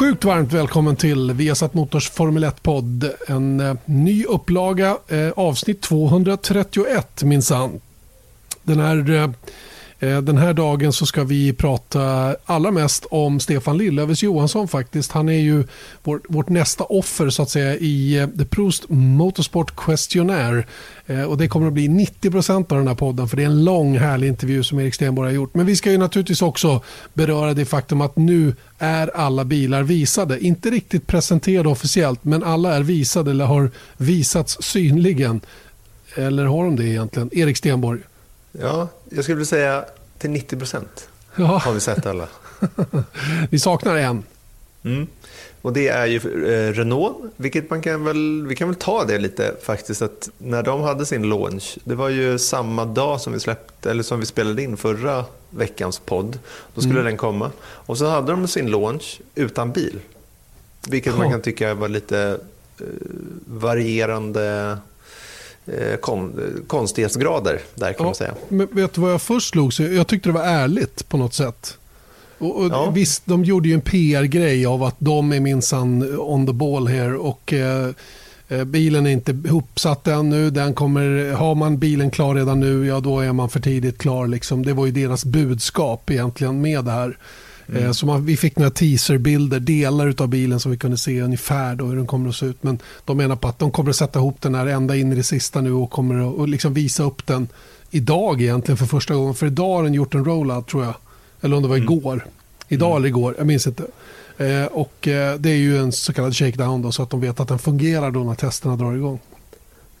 Sjukt varmt välkommen till Viasat Motors Formel 1-podd. En eh, ny upplaga, eh, avsnitt 231 minsann. Den här, eh, Eh, den här dagen så ska vi prata allra mest om Stefan Lillövers Johansson faktiskt. Han är ju vår, vårt nästa offer så att säga i eh, The Proust Motorsport Questionnaire. Eh, och det kommer att bli 90% av den här podden för det är en lång härlig intervju som Erik Stenborg har gjort. Men vi ska ju naturligtvis också beröra det faktum att nu är alla bilar visade. Inte riktigt presenterade officiellt men alla är visade eller har visats synligen. Eller har de det egentligen? Erik Stenborg. Ja, jag skulle vilja säga till 90 procent ja. har vi sett alla. vi saknar en. Mm. Och det är ju eh, Renault, vilket man kan väl, vi kan väl ta det lite faktiskt, att när de hade sin launch, det var ju samma dag som vi släppte, eller som vi spelade in förra veckans podd, då skulle mm. den komma. Och så hade de sin launch utan bil, vilket oh. man kan tycka var lite eh, varierande kon, konstighetsgrader där kan ja, man säga. Men vet du vad jag först slog? Jag tyckte det var ärligt på något sätt. Och, och ja. Visst, de gjorde ju en PR-grej av att de är minsann on the ball här och eh, eh, bilen är inte ihopsatt ännu. Den kommer, har man bilen klar redan nu, ja då är man för tidigt klar. Liksom. Det var ju deras budskap egentligen med det här. Mm. Eh, så man, vi fick några teaserbilder, delar av bilen som vi kunde se ungefär då hur den kommer att se ut. Men de menar på att de kommer att sätta ihop den här ända in i det sista nu och kommer att och liksom visa upp den idag egentligen för första gången. För idag har den gjort en rollout tror jag. Eller om det var mm. igår. Idag mm. eller igår, jag minns inte. Eh, och eh, det är ju en så kallad shakedown då, så att de vet att den fungerar då när testerna drar igång.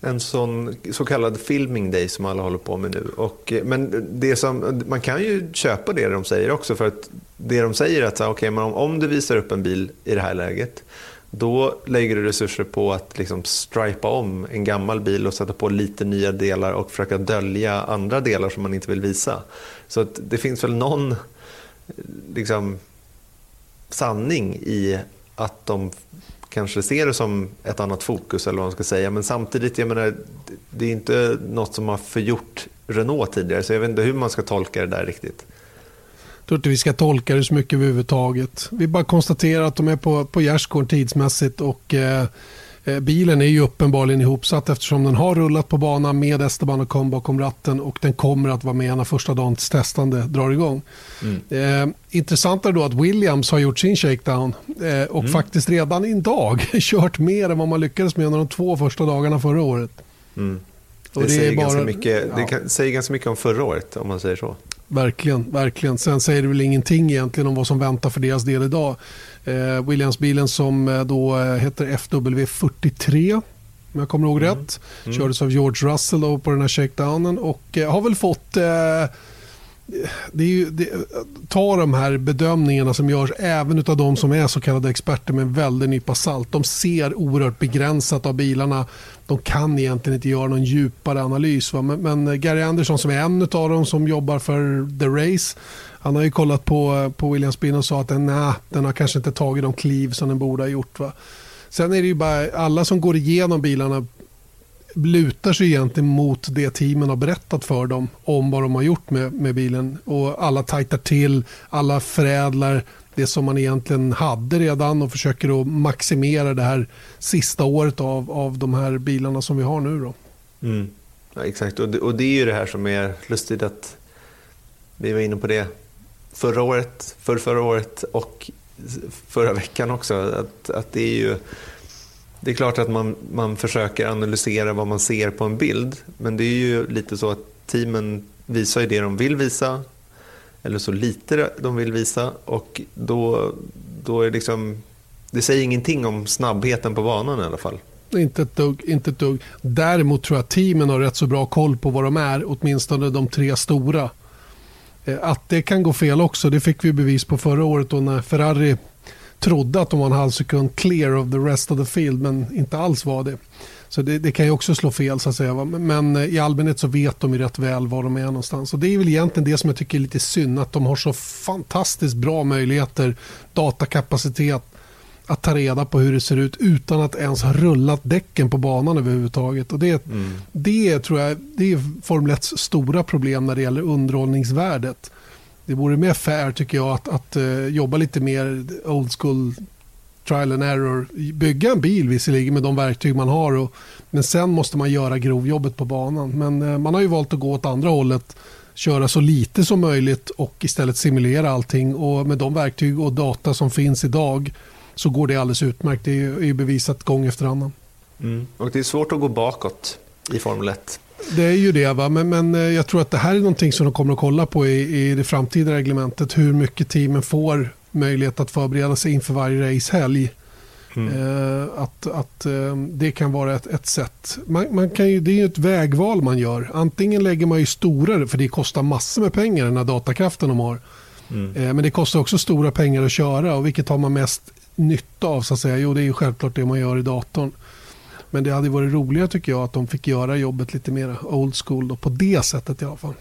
En sån så kallad filming day som alla håller på med nu. Och, eh, men det som, man kan ju köpa det de säger också. För att det de säger är att okay, men om, om du visar upp en bil i det här läget då lägger du resurser på att liksom stripa om en gammal bil och sätta på lite nya delar och försöka dölja andra delar som man inte vill visa. Så att det finns väl någon eh, liksom, sanning i att de kanske ser det som ett annat fokus eller vad man ska säga. Men samtidigt, jag menar, det är inte något som har förgjort Renault tidigare. Så jag vet inte hur man ska tolka det där riktigt. Jag tror inte vi ska tolka det så mycket överhuvudtaget. Vi bara konstaterar att de är på, på gärdsgården tidsmässigt och eh, bilen är ju uppenbarligen ihopsatt eftersom den har rullat på banan med Esteban och kom bakom ratten och den kommer att vara med när första dagens testande drar igång. Mm. Eh, intressant är då att Williams har gjort sin shakedown eh, och mm. faktiskt redan idag kört mer än vad man lyckades med under de två första dagarna förra året. Mm. Det, det, säger bara, ganska mycket, ja. det kan, säger ganska mycket om förra året om man säger så. Verkligen, verkligen. Sen säger det väl ingenting egentligen om vad som väntar för deras del idag. Eh, Williams-bilen som eh, då eh, heter FW43 om jag kommer ihåg mm. rätt. Mm. Kördes av George Russell då på den här shakedownen och eh, har väl fått eh, det är ju, det, ta de här bedömningarna som görs även av de som är så kallade experter med en väldig nypa salt. De ser oerhört begränsat av bilarna. De kan egentligen inte göra någon djupare analys. Va? Men, men Gary Anderson som är en av dem som jobbar för The Race han har ju kollat på, på Williams bil och sa att den, nah, den har kanske inte tagit de kliv som den borde ha gjort. Va? Sen är det ju bara alla som går igenom bilarna lutar sig egentligen mot det teamen har berättat för dem om vad de har gjort med, med bilen. Och alla tajtar till, alla förädlar det som man egentligen hade redan och försöker att maximera det här sista året av, av de här bilarna som vi har nu. Då. Mm. Ja, exakt, och det, och det är ju det här som är lustigt att vi var inne på det förra året, för förra året och förra veckan också. Att, att det är ju det är klart att man, man försöker analysera vad man ser på en bild. Men det är ju lite så att teamen visar ju det de vill visa. Eller så lite de vill visa. Och då, då är liksom, det säger ingenting om snabbheten på banan i alla fall. Inte ett, dugg, inte ett dugg. Däremot tror jag att teamen har rätt så bra koll på vad de är. Åtminstone de tre stora. Eh, att det kan gå fel också, det fick vi bevis på förra året då när Ferrari trodde att de var en halv sekund clear of the rest of the field men inte alls var det. Så det, det kan ju också slå fel så att säga. Men eh, i allmänhet så vet de ju rätt väl var de är någonstans. Och det är väl egentligen det som jag tycker är lite synd att de har så fantastiskt bra möjligheter, datakapacitet att ta reda på hur det ser ut utan att ens ha rullat däcken på banan överhuvudtaget. Och det, mm. det tror jag det är Formel 1 stora problem när det gäller underhållningsvärdet. Det vore mer fair tycker jag att, att uh, jobba lite mer old school trial and error. Bygga en bil visserligen med de verktyg man har. Och, men sen måste man göra grovjobbet på banan. Men eh, man har ju valt att gå åt andra hållet. Köra så lite som möjligt och istället simulera allting. Och med de verktyg och data som finns idag så går det alldeles utmärkt. Det är ju bevisat gång efter annan. Mm. Och det är svårt att gå bakåt i Formel 1. Det är ju det, va? Men, men eh, jag tror att det här är någonting som de kommer att kolla på i, i det framtida reglementet. Hur mycket teamen får möjlighet att förbereda sig inför varje racehelg. Mm. Eh, att, att eh, det kan vara ett, ett sätt. Man, man, kan ju, det är ju ett vägval man gör. Antingen lägger man ju stora, för det kostar massor med pengar den här datakraften de har. Mm. Men det kostar också stora pengar att köra och vilket har man mest nytta av så att säga? Jo det är ju självklart det man gör i datorn. Men det hade varit roligare tycker jag att de fick göra jobbet lite mer old school då, på det sättet i alla fall.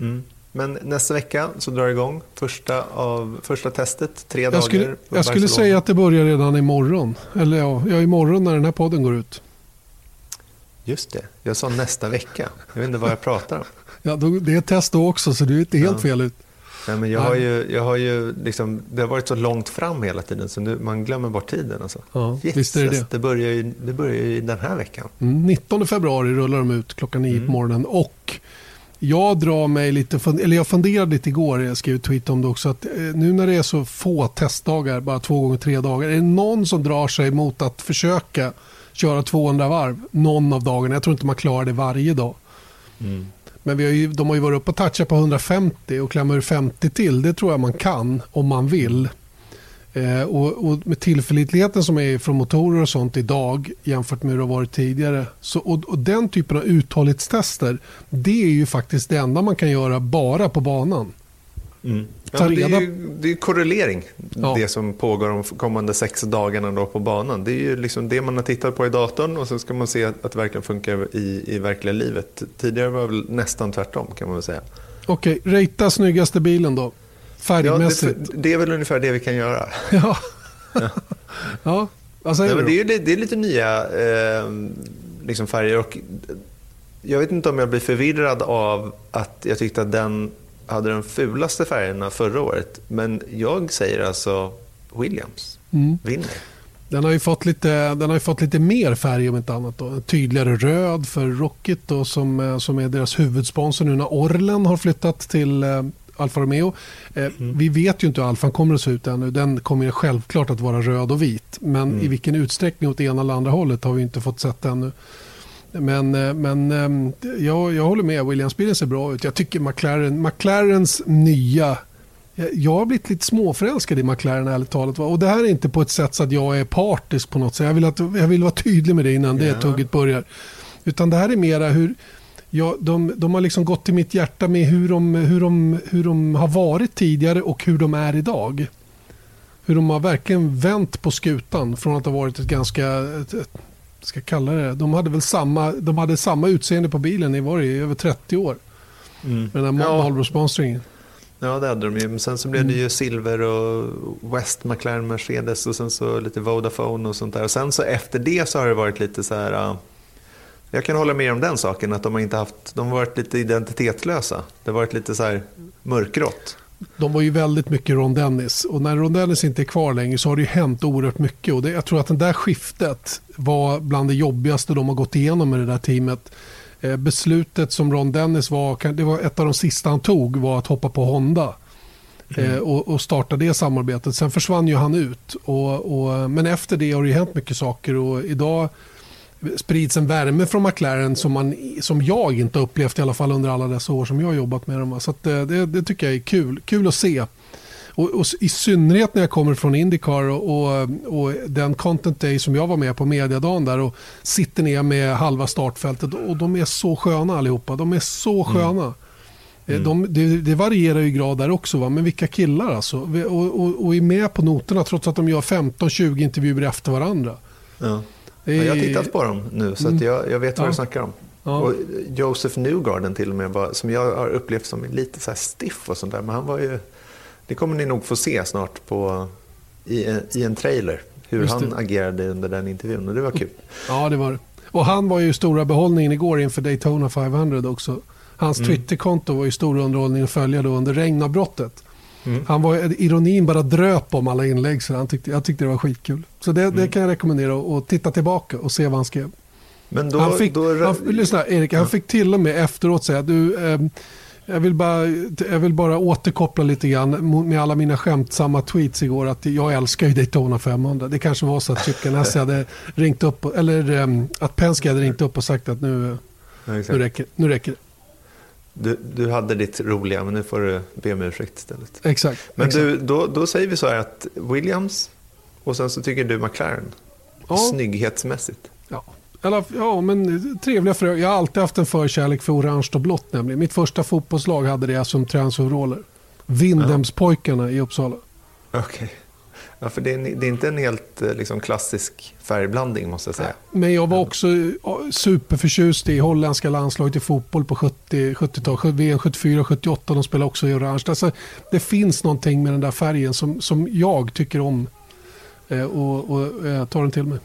Mm. Men nästa vecka så drar det igång första, av, första testet, tre dagar. Jag skulle, jag skulle säga att det börjar redan imorgon. Eller ja, ja, imorgon när den här podden går ut. Just det, jag sa nästa vecka. Jag vet inte vad jag pratar om. Ja, då, det är ett test då också, så du är inte helt ja. fel ut. Nej, men jag har ju, jag har ju liksom, det har varit så långt fram hela tiden så nu, man glömmer bort tiden. Alltså. Ja, Jesus, visst är det det. Det börjar ju, det börjar ju den här veckan. Mm, 19 februari rullar de ut klockan 9 mm. på morgonen. Och jag drar mig lite, eller jag funderade lite igår, jag skrev tweet om det också, att eh, nu när det är så få testdagar, bara två gånger tre dagar, är det någon som drar sig mot att försöka köra 200 varv någon av dagarna? Jag tror inte man klarar det varje dag. Mm. Men vi har ju, de har ju varit uppe och touchat på 150 och klämmer ur 50 till. Det tror jag man kan om man vill. Eh, och, och, med tillförlitligheten som är från motorer och sånt idag jämfört med hur det har varit tidigare. Så, och, och den typen av uthållighetstester det är ju faktiskt det enda man kan göra bara på banan. Mm. Ja, det, är ju, det är korrelering, ja. det som pågår de kommande sex dagarna då på banan. Det är ju liksom det man har tittat på i datorn och så ska man se att, att det verkligen funkar i, i verkliga livet. Tidigare var det väl nästan tvärtom kan man väl säga. Okej, okay, rata snyggaste bilen då? Färgmässigt. Ja, det, det, är väl ungefär det vi kan göra. Ja, ja. ja. vad säger Nej, du? Det är, det är lite nya eh, liksom färger och jag vet inte om jag blir förvirrad av att jag tyckte att den hade de fulaste färgerna förra året. Men jag säger alltså Williams mm. vinner. Den har ju fått lite, den har fått lite mer färg om inte annat. Då. En tydligare röd för Rocket då, som, eh, som är deras huvudsponsor nu när Orlen har flyttat till eh, Alfa Romeo. Eh, mm. Vi vet ju inte hur Alfan kommer att se ut ännu. Den kommer självklart att vara röd och vit. Men mm. i vilken utsträckning åt ena eller andra hållet har vi inte fått sett ännu. Men, eh, men ehm, jag, jag håller med, Williams-bilen ser bra ut. Jag tycker McLaren, McLarens nya jag har blivit lite småförälskad i McLaren ärligt talat. Och det här är inte på ett sätt så att jag är partisk på något sätt. Jag vill, att, jag vill vara tydlig med det innan yeah. det tugget börjar. Utan det här är mera hur ja, de, de har liksom gått till mitt hjärta med hur de, hur, de, hur de har varit tidigare och hur de är idag. Hur de har verkligen vänt på skutan från att ha varit ett ganska ett, ett, ska kalla det. De hade väl samma, de hade samma utseende på bilen i, var det, i över 30 år. Mm. Med den här ja. Marlboro-sponsringen. Ja, det hade de ju. Men sen så blev det ju. Silver och West McLaren Mercedes och sen så lite Vodafone och sånt där. Och sen så efter det så har det varit lite så här... Jag kan hålla med om den saken, att de har, inte haft, de har varit lite identitetslösa. Det har varit lite så här mörkgrått de var ju väldigt mycket Ron Dennis och när Ron Dennis inte är kvar längre så har det ju hänt oerhört mycket och det, jag tror att det där skiftet var bland det jobbigaste de har gått igenom med det där teamet. Eh, beslutet som Ron Dennis var, det var ett av de sista han tog var att hoppa på Honda. Mm. Eh, och, och, starta det samarbetet. Sen försvann ju han ut. Och, och, men efter det har det hänt mycket saker och idag sprids en värme från McLaren som, man, som jag inte upplevt i alla fall under alla dessa år som jag har jobbat med dem. Så eh, det, det, tycker jag är kul, kul att se. Och, och, I synnerhet när jag kommer från Indycar och, och, och, den Content Day som jag var med på mediadagen där och sitter ner med halva startfältet och de är så sköna allihopa. De är så mm. sköna. Mm. De, det, det, varierar i grad där också, va? men vilka killar alltså. Och, och, och är med på noterna trots att de gör 15-20 intervjuer efter varandra. Ja. Ja, jag har tittat på dem nu så mm. jag, jag vet vad ja. du snackar om. Ja. Och Joseph Newgarden till och med, var, som jag har upplevt som lite så stiff och sånt där. Men han var ju, det kommer ni nog få se snart på, i, en, i en trailer. Hur han agerade under den intervjun och det var kul. Ja, det var det. Och han var ju stora behållningen igår inför Daytona 500 också. Hans mm. Twitterkonto var ju stor underhållning att följa då under regnavbrottet. Mm. Han var, ironin bara dröp om alla inlägg så han tyckte, jag tyckte det var skitkul. Så det, mm. det kan jag rekommendera att titta tillbaka och se vad han skrev. Men då, han fick, då... Han, lyssna Erik, han fick till och med efteråt säga du eh, jag vill, bara, jag vill bara återkoppla lite grann med alla mina skämtsamma tweets igår att jag älskar ju Daytona 500. Det kanske var så att Chip Ganassi hade ringt upp, eller um, att Penske hade ringt upp och sagt att nu, ja, nu, räcker, nu räcker det. Du, du hade ditt roliga, men nu får du be om ursäkt istället. Exakt. Men exakt. Du, då, då säger vi så här att Williams och sen så tycker du McLaren. Ja. Snygghetsmässigt. Ja, eller, ja, men trevliga frö. Jag har alltid haft en förkärlek för orange och blått nämligen. Mitt första fotbollslag hade det som transoveraller. Vindhemspojkarna i Uppsala. Okej. Okay. Ja, för det är, det är, inte en helt eh, liksom, klassisk färgblandning måste jag säga. Men jag var också superförtjust i holländska landslaget i fotboll på 70, 70-talet. VM 74 78, de spelade också i orange. Alltså, det finns någonting med den där färgen som, som jag tycker om eh, och, och eh, tar den till mig.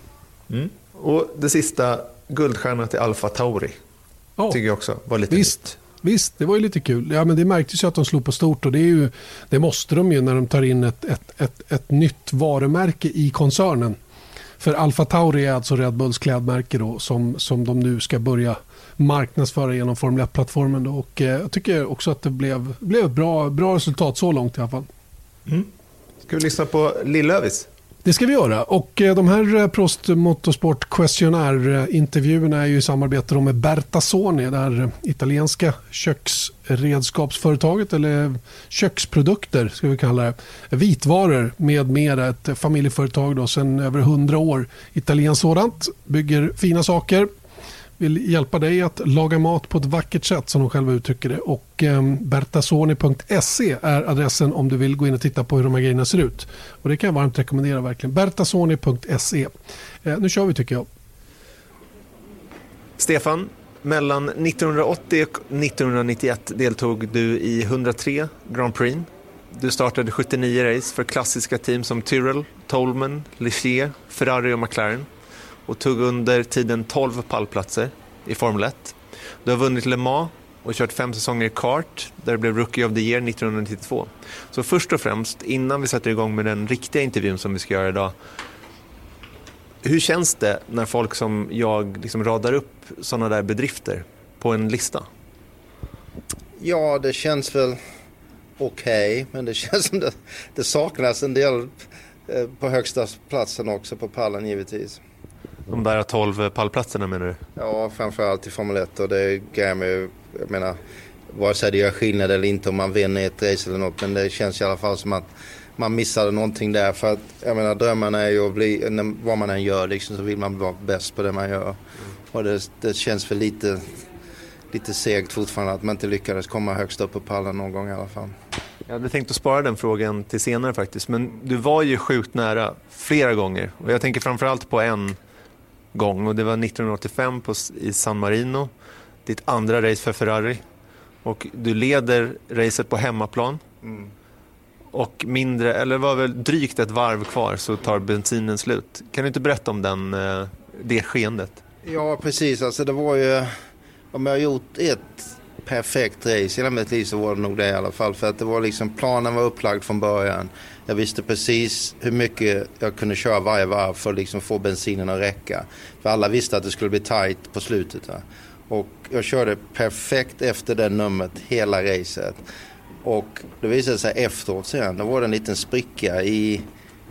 Mm. Och det sista, guldstjärna till Alfa Tauri. Ja. Tycker jag också var lite Visst. Nytt. Visst, det var ju lite kul. Ja, men det märktes ju att de slog på stort och det, är ju, det måste de ju när de tar in ett, ett, ett, ett nytt varumärke i koncernen. För Alfa Tauri är alltså Red Bulls klädmärke då, som, som de nu ska börja marknadsföra genom Formel 1-plattformen. Och, eh, jag tycker också att det blev, blev bra, bra resultat så långt i alla fall. Mm. Ska vi lyssna på Lillövis? Det ska vi göra. Och eh, de här eh, Prost Motorsport Questionnaire-intervjuerna är ju i samarbete med Bertasoni, det här eh, italienska köksredskapsföretaget eller köksprodukter ska vi kalla det. Vitvaror med mera. Ett familjeföretag då, sedan över 100 år. Italienskt sådant. Bygger fina saker vill hjälpa dig att laga mat på ett vackert sätt som de själva uttrycker det. Och eh, bertasoni.se är adressen om du vill gå in och titta på hur de här grejerna ser ut. Och det kan jag varmt rekommendera verkligen. bertasoni.se. Eh, nu kör vi tycker jag. Stefan, mellan 1980 och 1991 deltog du i 103 Grand Prix. Du startade 79 race för klassiska team som Tyrrell, Tolman, Ligier, Ferrari och McLaren och tog under tiden 12 pallplatser i Formel 1. Du har vunnit Le Mans och kört fem säsonger i kart där du blev Rookie of the Year 1992. Så först och främst, innan vi sätter igång med den riktiga intervjun som vi ska göra idag. Hur känns det när folk som jag liksom radar upp sådana där bedrifter på en lista? Ja, det känns väl okej, okay, men det känns som det, det saknas en del eh, på högsta platsen också på pallen givetvis. De där 12 pallplatserna menar du? Ja, framförallt i Formel 1 och det gör mig, jag menar, vare sig det gör skillnad eller inte om man vinner ett race eller något, men det känns i alla fall som att man missade någonting där. För att, jag menar, drömmen är ju att bli, vad man än gör liksom, så vill man vara bäst på det man gör. Och det, det känns för lite, lite segt fortfarande att man inte lyckades komma högst upp på pallen någon gång i alla fall. Jag hade tänkt att spara den frågan till senare faktiskt, men du var ju sjukt nära flera gånger. Och jag tänker framförallt på en gång och det var 1985 på, i San Marino. Ditt andra race för Ferrari. Och du leder racet på hemmaplan. Mm. Och mindre, eller var väl drygt ett varv kvar så tar bensinen slut. Kan du inte berätta om den, eh, det skeendet? Ja, precis. Alltså det var ju... Om jag har gjort ett perfekt race i hela mitt liv så var det nog det i alla fall. För att det var liksom, planen var upplagd från början. Jag visste precis hur mycket jag kunde köra varje varv för att liksom få bensinen att räcka. För alla visste att det skulle bli tight på slutet. Va? Och jag körde perfekt efter det numret hela racet. Och det visade sig efteråt sen, då var det en liten spricka i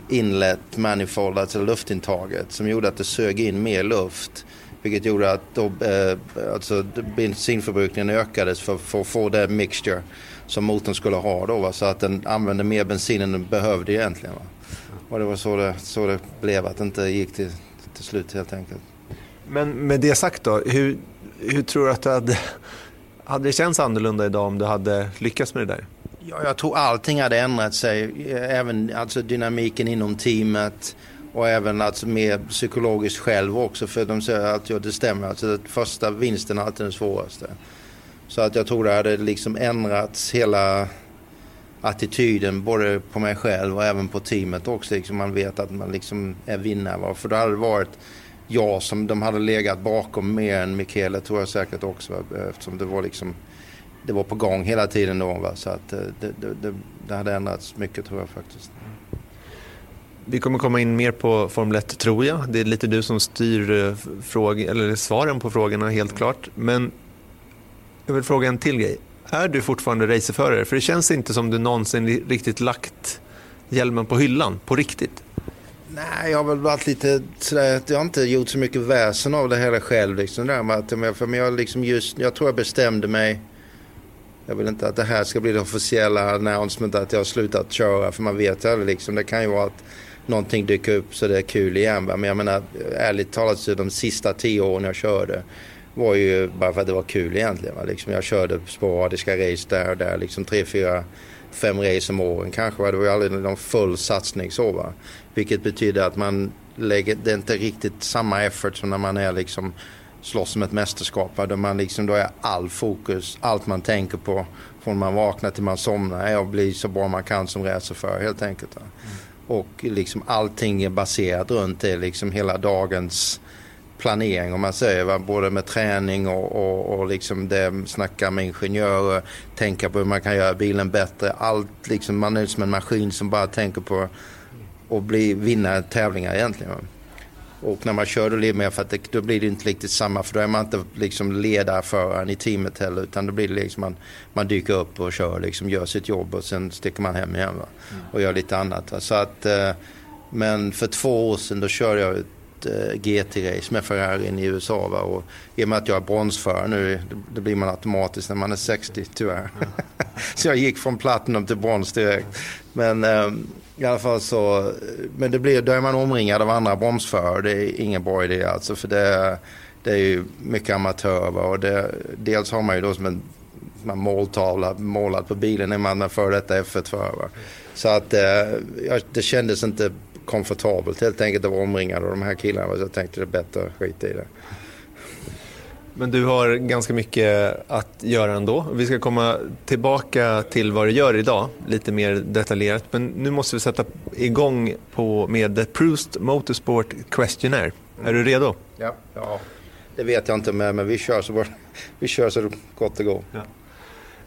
inlet manifold, alltså luftintaget, som gjorde att det sög in mer luft. Vilket gjorde att då, eh, alltså, bensinförbrukningen ökades för, för att få det mixture som motorn skulle ha då. Va? Så att den använde mer bensin än den behövde egentligen. Va? Och det var så det, så det blev, att det inte gick till, till slut helt enkelt. Men med det sagt då, hur, hur tror du att det hade, hade det känts annorlunda idag om du hade lyckats med det där? Ja, jag tror allting hade ändrat sig. Även alltså, dynamiken inom teamet och även alltså, mer psykologiskt själv också. För de säger att ja, det stämmer, alltså, första vinsten är alltid den svåraste. Så att jag tror det hade liksom ändrats hela attityden både på mig själv och även på teamet också. Liksom man vet att man liksom är vinnare. För då hade det varit jag som de hade legat bakom mer än Michele tror jag säkert också. Eftersom det var liksom det var på gång hela tiden då. Va? Så att eh, det, det, det, det hade ändrats mycket tror jag faktiskt. Vi kommer komma in mer på Formel 1 tror jag. Det är lite du som styr eh, fråg eller svaren på frågorna helt klart. Men jag vill fråga en till grej. Är du fortfarande racerförare? För det känns inte som du någonsin riktigt lagt hjälmen på hyllan, på riktigt. Nej, jag har väl varit lite sådär, jag har inte gjort så mycket väsen av det hela själv. Liksom, där med för jag, liksom just, jag tror jag bestämde mig, jag vill inte att det här ska bli det officiella announcement att jag har slutat köra. För man vet ju aldrig liksom, det kan ju vara att någonting dyker upp så det är kul igen. Men jag menar, ärligt talat så de sista tio åren jag körde var ju bara för att det var kul egentligen. Va? Liksom jag körde sporadiska race där och där, liksom tre, fyra, fem race om åren kanske. Va? Det var ju aldrig någon full satsning så. Va? Vilket betyder att man lägger, det är inte riktigt samma effort som när man är liksom slåss om ett mästerskap. Va? Då, man liksom, då är all fokus, allt man tänker på från man vaknar till man somnar är att bli så bra man kan som racerförare helt enkelt. Va? Mm. Och liksom allting är baserat runt det, liksom hela dagens planering om man säger, va? både med träning och, och, och liksom det, snacka med ingenjörer, tänka på hur man kan göra bilen bättre. Allt liksom, man är som en maskin som bara tänker på att bli, vinna tävlingar egentligen. Va? Och när man kör då blir mer för att det, då blir det inte riktigt samma för då är man inte liksom ledarföraren i teamet heller utan då blir det liksom man, man dyker upp och kör liksom, gör sitt jobb och sen sticker man hem igen va? Mm. och gör lite annat. Va? Så att, eh, men för två år sedan då körde jag ett eh, GT-race med Ferrari i USA. Va? Och I och med att jag är bronsförare nu, det blir man automatiskt när man är 60 tyvärr. Mm. så jag gick från platinum till brons direkt. Men eh, i alla fall så, men det blir, då är man omringad av andra bromsförare. Det är ingen bra idé alltså. För det, det är ju mycket amatörer. Och det, dels har man ju då som en man måltavla målad på bilen när man är före detta F1-förare. Så att eh, det kändes inte komfortabelt helt enkelt att vara omringad av de här killarna. Så jag tänkte det är bättre att skita i det. Men du har ganska mycket att göra ändå. Vi ska komma tillbaka till vad du gör idag, lite mer detaljerat. Men nu måste vi sätta igång på med The Proust Motorsport Questionnaire. Är du redo? Ja, ja. det vet jag inte med, men vi kör så, vi kör så gott det går. Ja.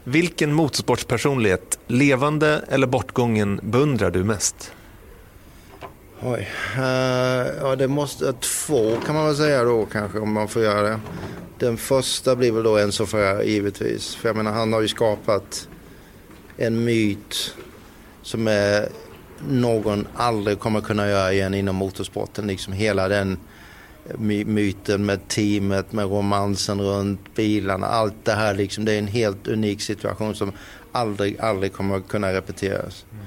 Vilken motorsportspersonlighet, levande eller bortgången, beundrar du mest? Oj. Uh, ja, det måste... Två kan man väl säga då kanske om man får göra det. Den första blir väl då Enzo Ferrari givetvis. För jag menar han har ju skapat en myt som är någon aldrig kommer kunna göra igen inom motorsporten. Liksom hela den my myten med teamet, med romansen runt bilarna. Allt det här liksom, det är en helt unik situation som aldrig, aldrig kommer kunna repeteras. Mm.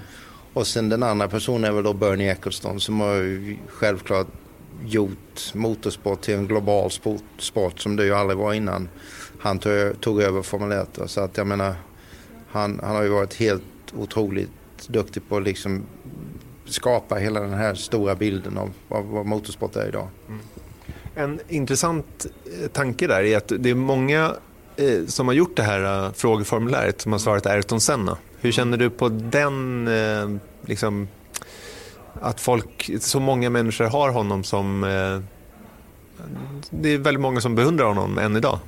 Och sen den andra personen är väl då Bernie Ecclestone som har ju självklart gjort motorsport till en global sport, sport som det ju aldrig var innan han tog, tog över Formel 1. Så att jag menar, han, han har ju varit helt otroligt duktig på att liksom skapa hela den här stora bilden av vad, vad motorsport är idag. Mm. En intressant eh, tanke där är att det är många eh, som har gjort det här uh, frågeformuläret som har svarat Ayrton Senna. Hur känner du på den, eh, liksom, att folk, så många människor har honom som, eh, det är väldigt många som beundrar honom än idag.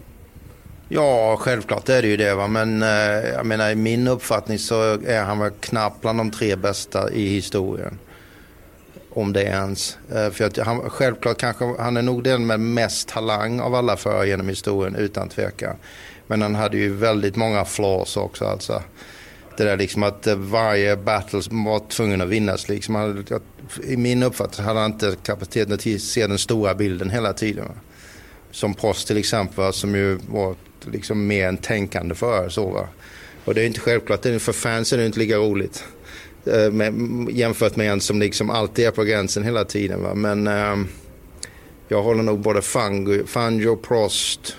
Ja, självklart är det ju det. Va? Men eh, jag menar, i min uppfattning så är han väl knappt bland de tre bästa i historien. Om det ens. Eh, för att han, självklart kanske, han är nog den med mest talang av alla förare genom historien utan tvekan. Men han hade ju väldigt många flaws också alltså det där liksom att eh, varje battle var tvungen att vinnas. Liksom. I min uppfattning hade han inte kapaciteten att se den stora bilden hela tiden. Som Prost till exempel som ju var liksom mer en tänkande förare. Så, va? Och det är inte självklart, för fans är det inte lika roligt. Eh, med, jämfört med en som liksom alltid är på gränsen hela tiden. Va? Men eh, jag håller nog både Fangio, Fangio, Prost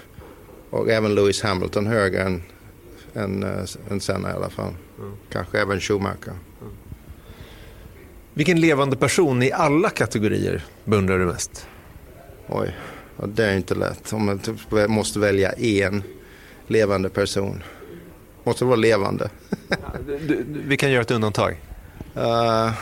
och även Lewis Hamilton högre än, än, än Senna i alla fall. Kanske även Schumacher. Mm. Vilken levande person i alla kategorier beundrar du mest? Oj, det är inte lätt. Om man typ måste välja en levande person. Måste vara levande. vi kan göra ett undantag. Uh,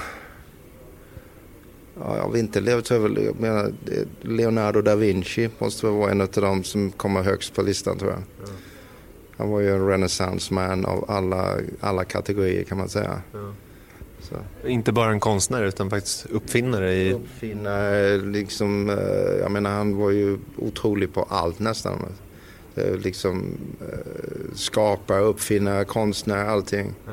ja, av inte levt över, menar, Leonardo da Vinci måste vara en av de som kommer högst på listan tror jag. Mm. Han var ju en renaissance man av alla, alla kategorier kan man säga. Ja. Inte bara en konstnär utan faktiskt uppfinnare? I... Uppfinnare, liksom, eh, jag menar han var ju otrolig på allt nästan. Eh, liksom eh, skapa, uppfinna, konstnär, allting. Ja.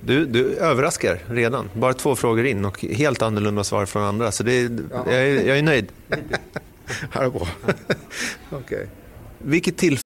Du, du överraskar redan. Bara två frågor in och helt annorlunda svar från andra. Så det ja. jag, är, jag är nöjd. ja, det är bra. okay. Vilket tillfälle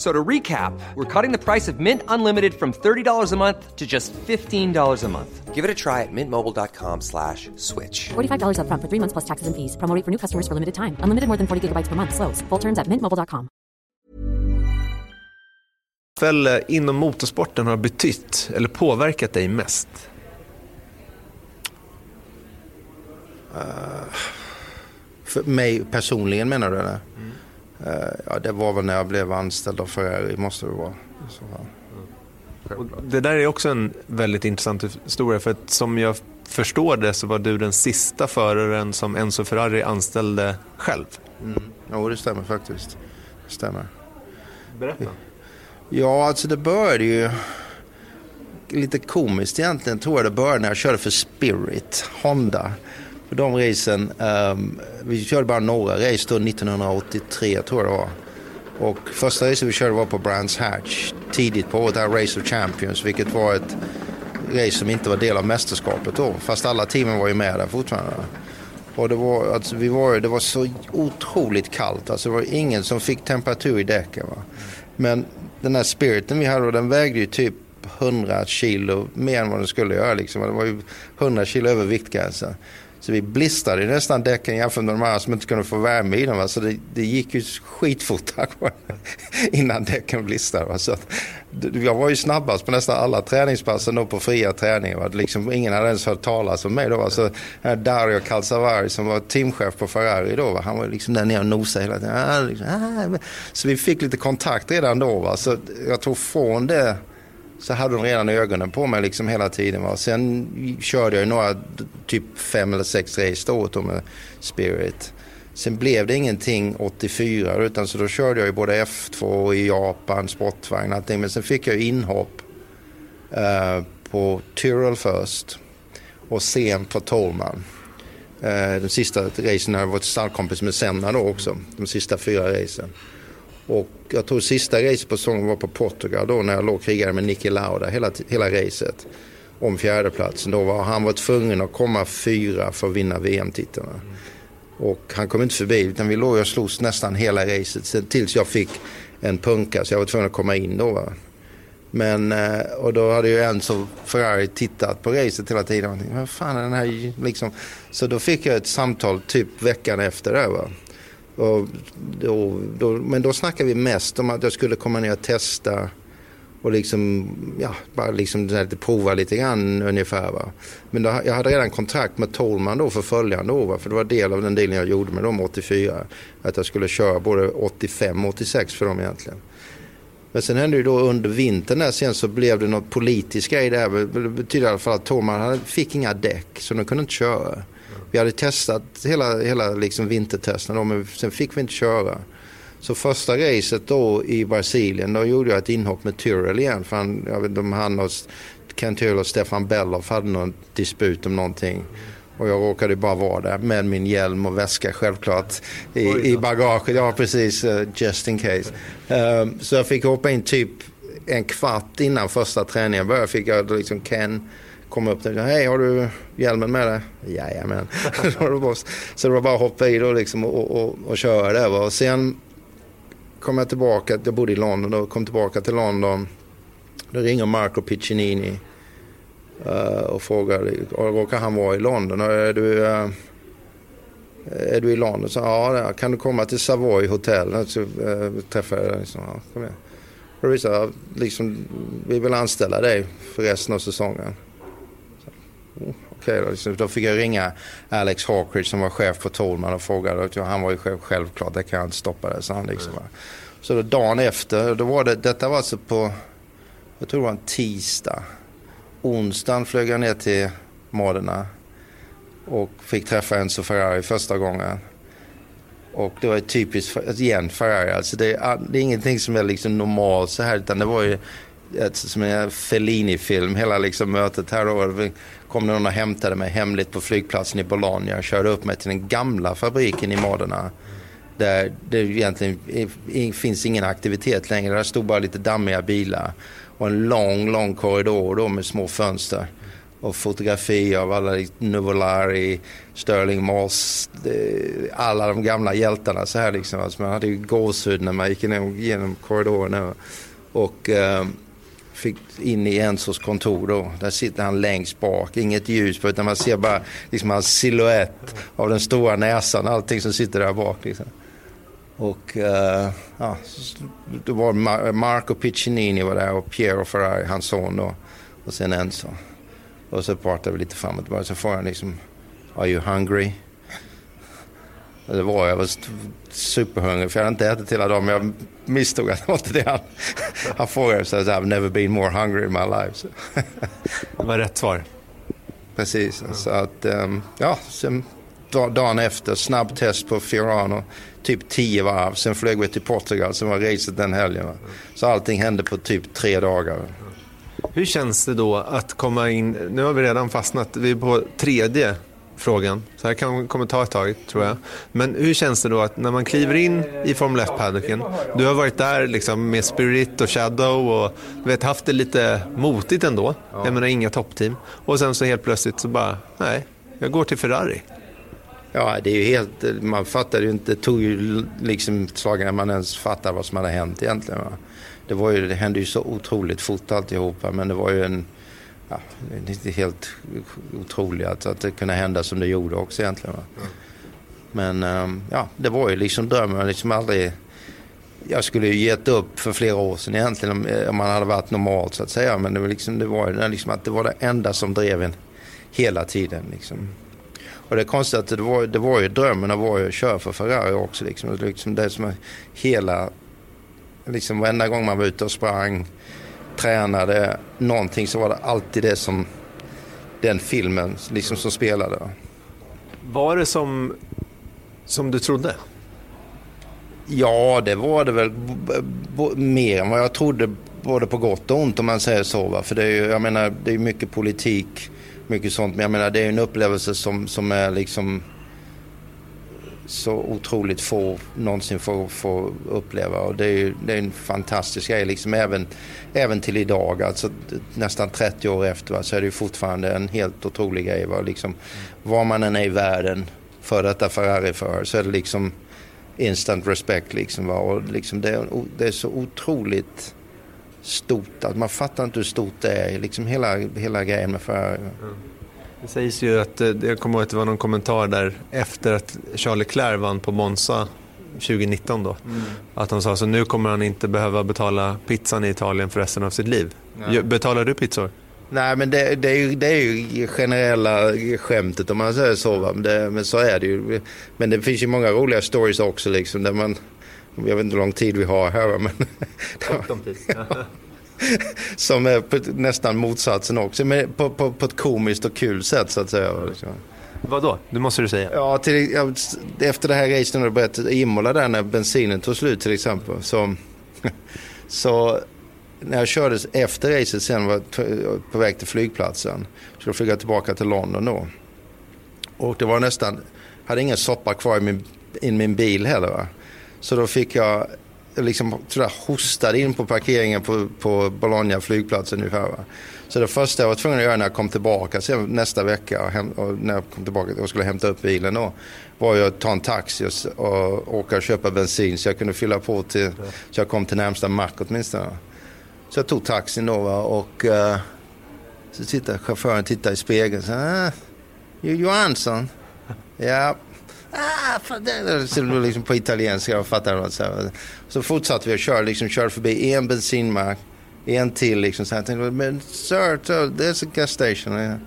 So to recap, we're cutting the price of Mint Unlimited from $30 a month to just $15 a month. Give it a try at mintmobile.com slash switch. $45 up front for three months plus taxes and fees. Promoting for new customers for limited time. Unlimited more than 40 gigabytes per month. Slows. Full terms at mintmobile.com. Väl inom motorsporten har betytt eller påverkat dig mest? Uh, för mig personligen menar du? Eller? Mm. Eh, ja, det var väl när jag blev anställd av Ferrari, måste det vara. Så, och det där är också en väldigt intressant historia, för att som jag förstår det så var du den sista föraren som Enzo Ferrari anställde själv. Mm. Jo, det stämmer faktiskt. Det stämmer. Berätta. Ja, alltså det började ju lite komiskt egentligen tror jag det började när jag körde för Spirit, Honda. På de racen, um, vi körde bara några race då 1983 tror jag det var. Och första racet vi körde var på Brands Hatch tidigt på året, Race of Champions, vilket var ett race som inte var del av mästerskapet då. Fast alla teamen var ju med där fortfarande. Och det var, alltså, vi var, det var så otroligt kallt, alltså det var ingen som fick temperatur i däcken. Va? Men den här spiriten vi hade, den vägde ju typ 100 kilo mer än vad den skulle göra. Liksom. Det var ju 100 kilo över viktgränsen. Så vi blistrade nästan däcken jämfört med de andra som inte kunde få värme i dem. Va? Så det, det gick ju skitfort innan däcken blistrade. Va? Så att, jag var ju snabbast på nästan alla träningspassen på fria träningar. Liksom, ingen hade ens hört talas om mig då. Va? Så Dario Calzavari som var teamchef på Ferrari då. Va? Han var liksom där nere och nosade hela tiden. Ah, liksom, ah, Så vi fick lite kontakt redan då. Va? Så jag tror från det så hade de redan ögonen på mig liksom hela tiden. Va? Sen körde jag några, typ fem eller sex race då åt med Spirit. Sen blev det ingenting 84 utan så då körde jag ju både F2 i Japan, sportvagn och allting. Men sen fick jag inhopp eh, på Tyrrell först och sen på Tolman. Eh, de sista racen har jag varit stallkompis med Senna då också. De sista fyra racen. Och jag tror sista racet på säsongen var på Portugal då när jag låg och krigade med Niki Lauda hela, hela racet. Om fjärdeplatsen. Då var han var tvungen att komma fyra för att vinna VM-titlarna. Och han kom inte förbi utan vi låg och slogs nästan hela racet tills jag fick en punka så jag var tvungen att komma in då. Va? Men, eh, och då hade ju Enzo Ferrari tittat på racet hela tiden. Vad fan är den här liksom? Så då fick jag ett samtal typ veckan efter det. Va? Och då, då, men då snackade vi mest om att jag skulle komma ner och testa och liksom, ja, bara liksom lite prova lite grann ungefär. Va? Men då, jag hade redan kontrakt med Tolman då för följande år, va? för det var del av den dealen jag gjorde med dem 84. Att jag skulle köra både 85 och 86 för dem egentligen. Men sen hände ju då under vintern där sen så blev det något politiskt grej där. Det betyder i alla fall att Tolman fick inga däck så de kunde inte köra. Vi hade testat hela, hela liksom vintertesten då, men sen fick vi inte köra. Så första racet då i Brasilien, då gjorde jag ett inhopp med Tyrrell igen. För han, vet, de, han och Ken Tyrrell och Stefan Belloff hade någon disput om någonting. Och jag råkade bara vara där med min hjälm och väska självklart i, i bagaget. Ja, precis. Uh, just in case. Uh, så jag fick hoppa in typ en kvart innan första träningen började. Fick jag liksom Ken kom upp där. Hej, har du hjälmen med dig? Jajamän. så det var bara att hoppa i då liksom och, och, och köra det. Och sen kom jag tillbaka, jag bodde i London och kom tillbaka till London. Då ringer Marco Piccinini eh, och frågar, råkar han vara i London? Är du, eh, är du i London? Så, ja, kan du komma till Savoy Hotel? Så eh, träffade jag liksom, ja, kom igen. Och liksom, vi vill anställa dig för resten av säsongen. Okay, då, liksom, då fick jag ringa Alex Hawkridge som var chef på Tolman och frågade. Och han var ju själv, självklart, det kan jag inte stoppa det. Så, han liksom, mm. så då dagen efter, då var det, detta var alltså på, jag tror det var en tisdag. Onsdagen flög jag ner till Modena och fick träffa Enzo Ferrari första gången. Och det var typiskt, igen Ferrari, alltså det, är, det är ingenting som är liksom normalt så här utan det var ju ett, som en Fellini-film, hela liksom mötet här då kom någon och hämtade mig hemligt på flygplatsen i Bologna och körde upp mig till den gamla fabriken i Modena. Där det egentligen finns ingen aktivitet längre. Där stod bara lite dammiga bilar och en lång, lång korridor då med små fönster och fotografier av alla Nuvolari, Sterling Moss, eh, alla de gamla hjältarna så här liksom. Alltså man hade ju gåshud när man gick genom korridoren. Och eh, fick in i Enzos kontor då. Där sitter han längst bak, inget ljus på utan man ser bara liksom hans silhuett av den stora näsan, allting som sitter där bak. Liksom. Och uh, ja, då var Marco Piccinini var där och Piero Ferrari, hans son då. Och sen Enzo. Och så pratade vi lite fram och tillbaka. Så frågade han liksom, Are you hungry? Det var jag. var superhungrig för jag hade inte ätit hela dagen. Men jag misstog att det var inte det han, han frågade. Så I've never been more hungry in my life. det var rätt svar. Precis. Mm. Så att, um, ja, sen dagen efter, snabb test på Fiorano. Typ tio varv. Sen flög vi till Portugal. Sen var racet den helgen. Va? Så allting hände på typ tre dagar. Hur känns det då att komma in, nu har vi redan fastnat, vi är på tredje frågan, så här kan kommer ta ett tag tror jag. Men hur känns det då att när man kliver in i Formel 1-paddocken, du har varit där liksom med Spirit och Shadow och vet, haft det lite motigt ändå, ja. jag menar inga toppteam. Och sen så helt plötsligt så bara, nej, jag går till Ferrari. Ja, det är ju helt, man fattar ju inte, det tog ju liksom slag när man ens fattar vad som hade hänt egentligen. Va? det, var ju, det hände ju så otroligt fort alltihopa men det var ju en ja, det helt otroligt att, att det kunde hända som det gjorde också egentligen. Va? Men um, ja, det var ju liksom drömmen. Liksom aldrig, jag skulle ju gett upp för flera år sedan egentligen om, om man hade varit normalt så att säga. Men det var, liksom, det var liksom att det var det enda som drev en hela tiden. Liksom. Och det är konstigt att det var, det var ju drömmen var ju att köra för Ferrari också. Liksom. liksom det som hela Liksom varenda gång man var ute och sprang, tränade någonting så var det alltid det som den filmen liksom som spelade. Var det som, som du trodde? Ja, det var det väl mer än vad jag trodde både på gott och ont om man säger så. Va? För det är ju, jag menar, det är mycket politik, mycket sånt. Men jag menar, det är en upplevelse som, som är liksom så otroligt få någonsin får, får uppleva. Och det är, det är en fantastisk grej, liksom även, även till idag. Alltså, nästan 30 år efter va, så är det fortfarande en helt otrolig grej. Va? Liksom, var man än är i världen, för detta Ferrari-förare, så är det liksom instant respect. Liksom, va? Och liksom det, det är så otroligt stort att man fattar inte hur stort det är. Liksom hela, hela grejen med Ferrari. Mm. Det sägs ju att, eh, jag kommer ihåg att det var någon kommentar där efter att Charles Leclerc vann på Monza 2019 då. Mm. Att han sa så nu kommer han inte behöva betala pizzan i Italien för resten av sitt liv. Nej. Betalar du pizzor? Nej men det, det, är ju, det är ju generella skämtet om man säger så. Va? Men, det, men så är det ju. Men det finns ju många roliga stories också liksom där man jag vet inte hur lång tid vi har här. Men som är nästan motsatsen också, men på, på, på ett komiskt och kul sätt så att säga. Vad då? Det måste du säga. Ja, till, ja, efter det här racet när det började Imola där när bensinen tog slut till exempel. Så, så när jag körde efter racet sen var på väg till flygplatsen. Så då jag tillbaka till London då. Och det var nästan, hade ingen soppa kvar i min, i min bil heller. Va? Så då fick jag liksom sådär hostade in på parkeringen på, på Bologna flygplats ungefär. Va? Så det första jag var tvungen att göra när jag kom tillbaka sen nästa vecka och, hem, och när jag kom tillbaka och skulle hämta upp bilen då var ju att ta en taxi och, och åka och köpa bensin så jag kunde fylla på till, så jag kom till närmsta mack åtminstone. Så jag tog taxin då va? och uh, så tittar chauffören tittar i spegeln och säger ah, Johansson? Ja, Ah, det, så liksom på italienska, jag fattar vad så, så fortsatte vi att köra, liksom körde förbi en bensinmack, en till liksom så jag Tänkte, men sir, there's a gas station.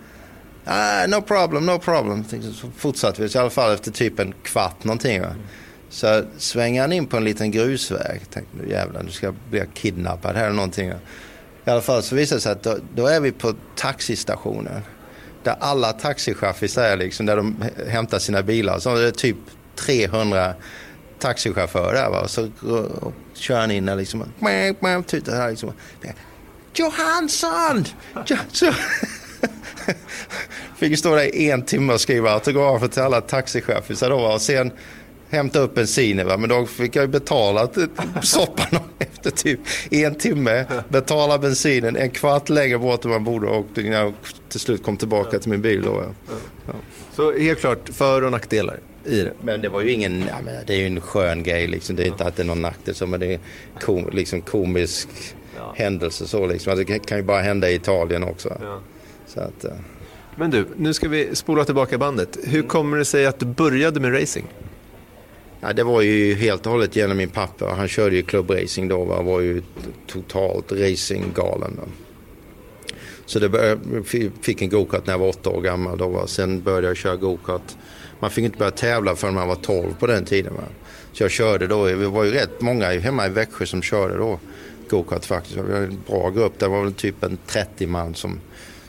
Ah, no problem, no problem. Så fortsatte vi, så i alla fall efter typ en kvart någonting. Va? Så svänger han in på en liten grusväg. Tänkte nu jävlar, nu ska jag bli kidnappad här eller någonting. Va? I alla fall så visar det sig att då, då är vi på taxistationen. Där alla taxichaffisar är liksom, där de hämtar sina bilar. Så det är typ 300 taxichaufför där. Va? Så och, kör han in där liksom, tutar här liksom. Johansson! Johansson! fick stå där i en timme och skriva autografer till alla taxichaufförer då. Och sen hämta upp bensinen. Va? Men då fick jag betala soppan efter typ en timme. Betala bensinen en kvart längre bort än man borde och när jag till slut kom tillbaka till min bil. Då, ja. Ja. Så helt klart för och nackdelar i det. Men det var ju ingen, ja, men det är ju en skön grej liksom. Det är inte att det är någon nackdel men det är kom, liksom komisk ja. händelse så liksom. Det kan ju bara hända i Italien också. Ja. Så att, uh... Men du, nu ska vi spola tillbaka bandet. Hur kommer det sig att du började med racing? Ja, det var ju helt och hållet genom min pappa. Han körde ju klubbracing då. Han var ju totalt racinggalen. Så det började, fick en gokart när jag var åtta år gammal. Då? Sen började jag köra gokart. Man fick inte börja tävla förrän man var tolv på den tiden. Va? Så jag körde då. Vi var ju rätt många hemma i Växjö som körde då gokart faktiskt. Vi hade en bra grupp. Det var väl typ en 30 man som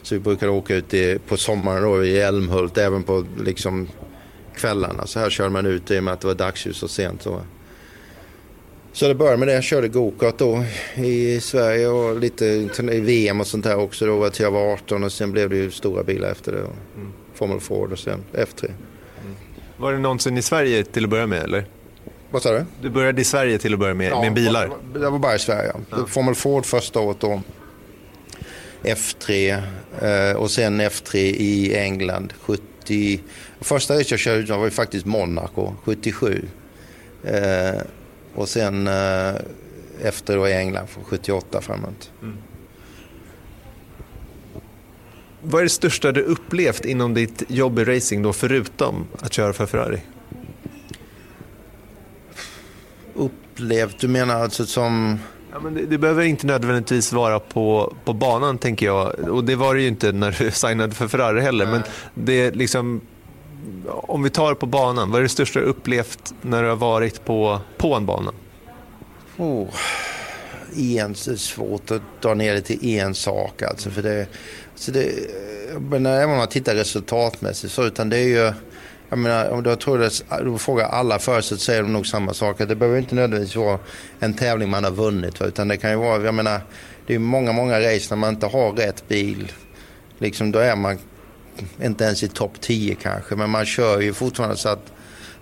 så vi brukade åka ut i, på sommaren då, i Älmhult, även på liksom, kvällarna. Så här körde man ut i och med att det var dagsljus och sent. Så. Så det började med det. Jag körde gokart då i Sverige och lite i VM och sånt där också då till jag var 18 och sen blev det ju stora bilar efter det. Mm. Formel Ford och sen F3. Var det någonsin i Sverige till att börja med eller? Vad sa du? Du började i Sverige till att börja med, ja, med bilar? Det var bara i Sverige. Ja. Formel Ford första året då. F3 eh, och sen F3 i England 70. Första racet jag körde var ju faktiskt Monaco 77. Eh, och sen eh, efter då i England från 78 framåt. Mm. Vad är det största du upplevt inom ditt jobb i racing då, förutom att köra för Ferrari? Upplevt? Du menar alltså som... Ja, men det, det, behöver inte nödvändigtvis vara på, på banan, tänker jag. Och det var det ju inte när du signade för Ferrari heller. Nej. Men det liksom, om vi tar på banan, vad är det största du upplevt när du har varit på, på en bana? Oh, är svårt att dra ner det till en sak. Alltså, för det, så det, men även om man tittar resultatmässigt så utan det är ju jag menar, om du, tror det, du frågar alla förut så säger de nog samma sak. Det behöver inte nödvändigtvis vara en tävling man har vunnit. Utan det kan ju vara, jag menar, det är många, många race när man inte har rätt bil. Liksom, då är man inte ens i topp 10 kanske. Men man kör ju fortfarande så att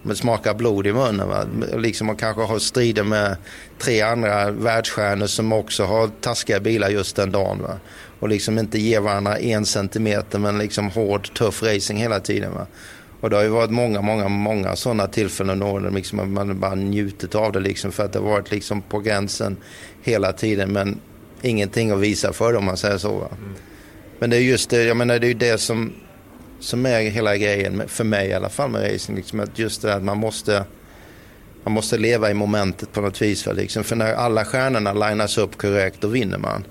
man smakar blod i munnen. Va? Liksom man kanske har strider med tre andra världsstjärnor som också har taskiga bilar just den dagen. Va? Och liksom inte ger varandra en centimeter men liksom hård, tuff racing hela tiden. Va? Och det har ju varit många, många, många sådana tillfällen då liksom man bara njutit av det liksom för att det har varit liksom på gränsen hela tiden men ingenting att visa för det om man säger så. Mm. Men det är just det, jag menar det är ju det som, som är hela grejen för mig i alla fall med racing. Liksom, att just det att man måste, man måste leva i momentet på något vis. För, liksom, för när alla stjärnorna linas upp korrekt då vinner man.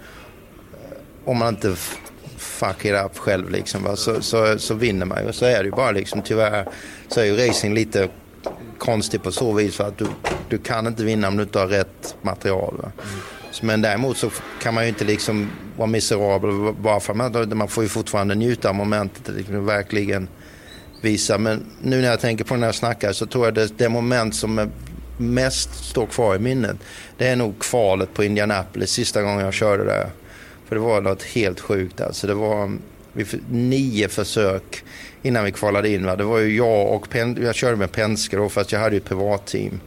Om man inte fuck it up själv liksom, va? Så, så, så vinner man ju. Så är det ju bara liksom. Tyvärr så är ju racing lite konstigt på så vis för att du, du kan inte vinna om du inte har rätt material. Va? Mm. Men däremot så kan man ju inte liksom vara miserabel bara för att man får ju fortfarande njuta av momentet. Liksom verkligen visa. Men nu när jag tänker på när jag snackar så tror jag det, det moment som är mest står kvar i minnet. Det är nog kvalet på Indianapolis sista gången jag körde där. För det var något helt sjukt alltså. Det var um, nio försök innan vi kvalade in. Va? Det var ju jag och Pen jag körde med Penske då fast jag hade ju privatteam.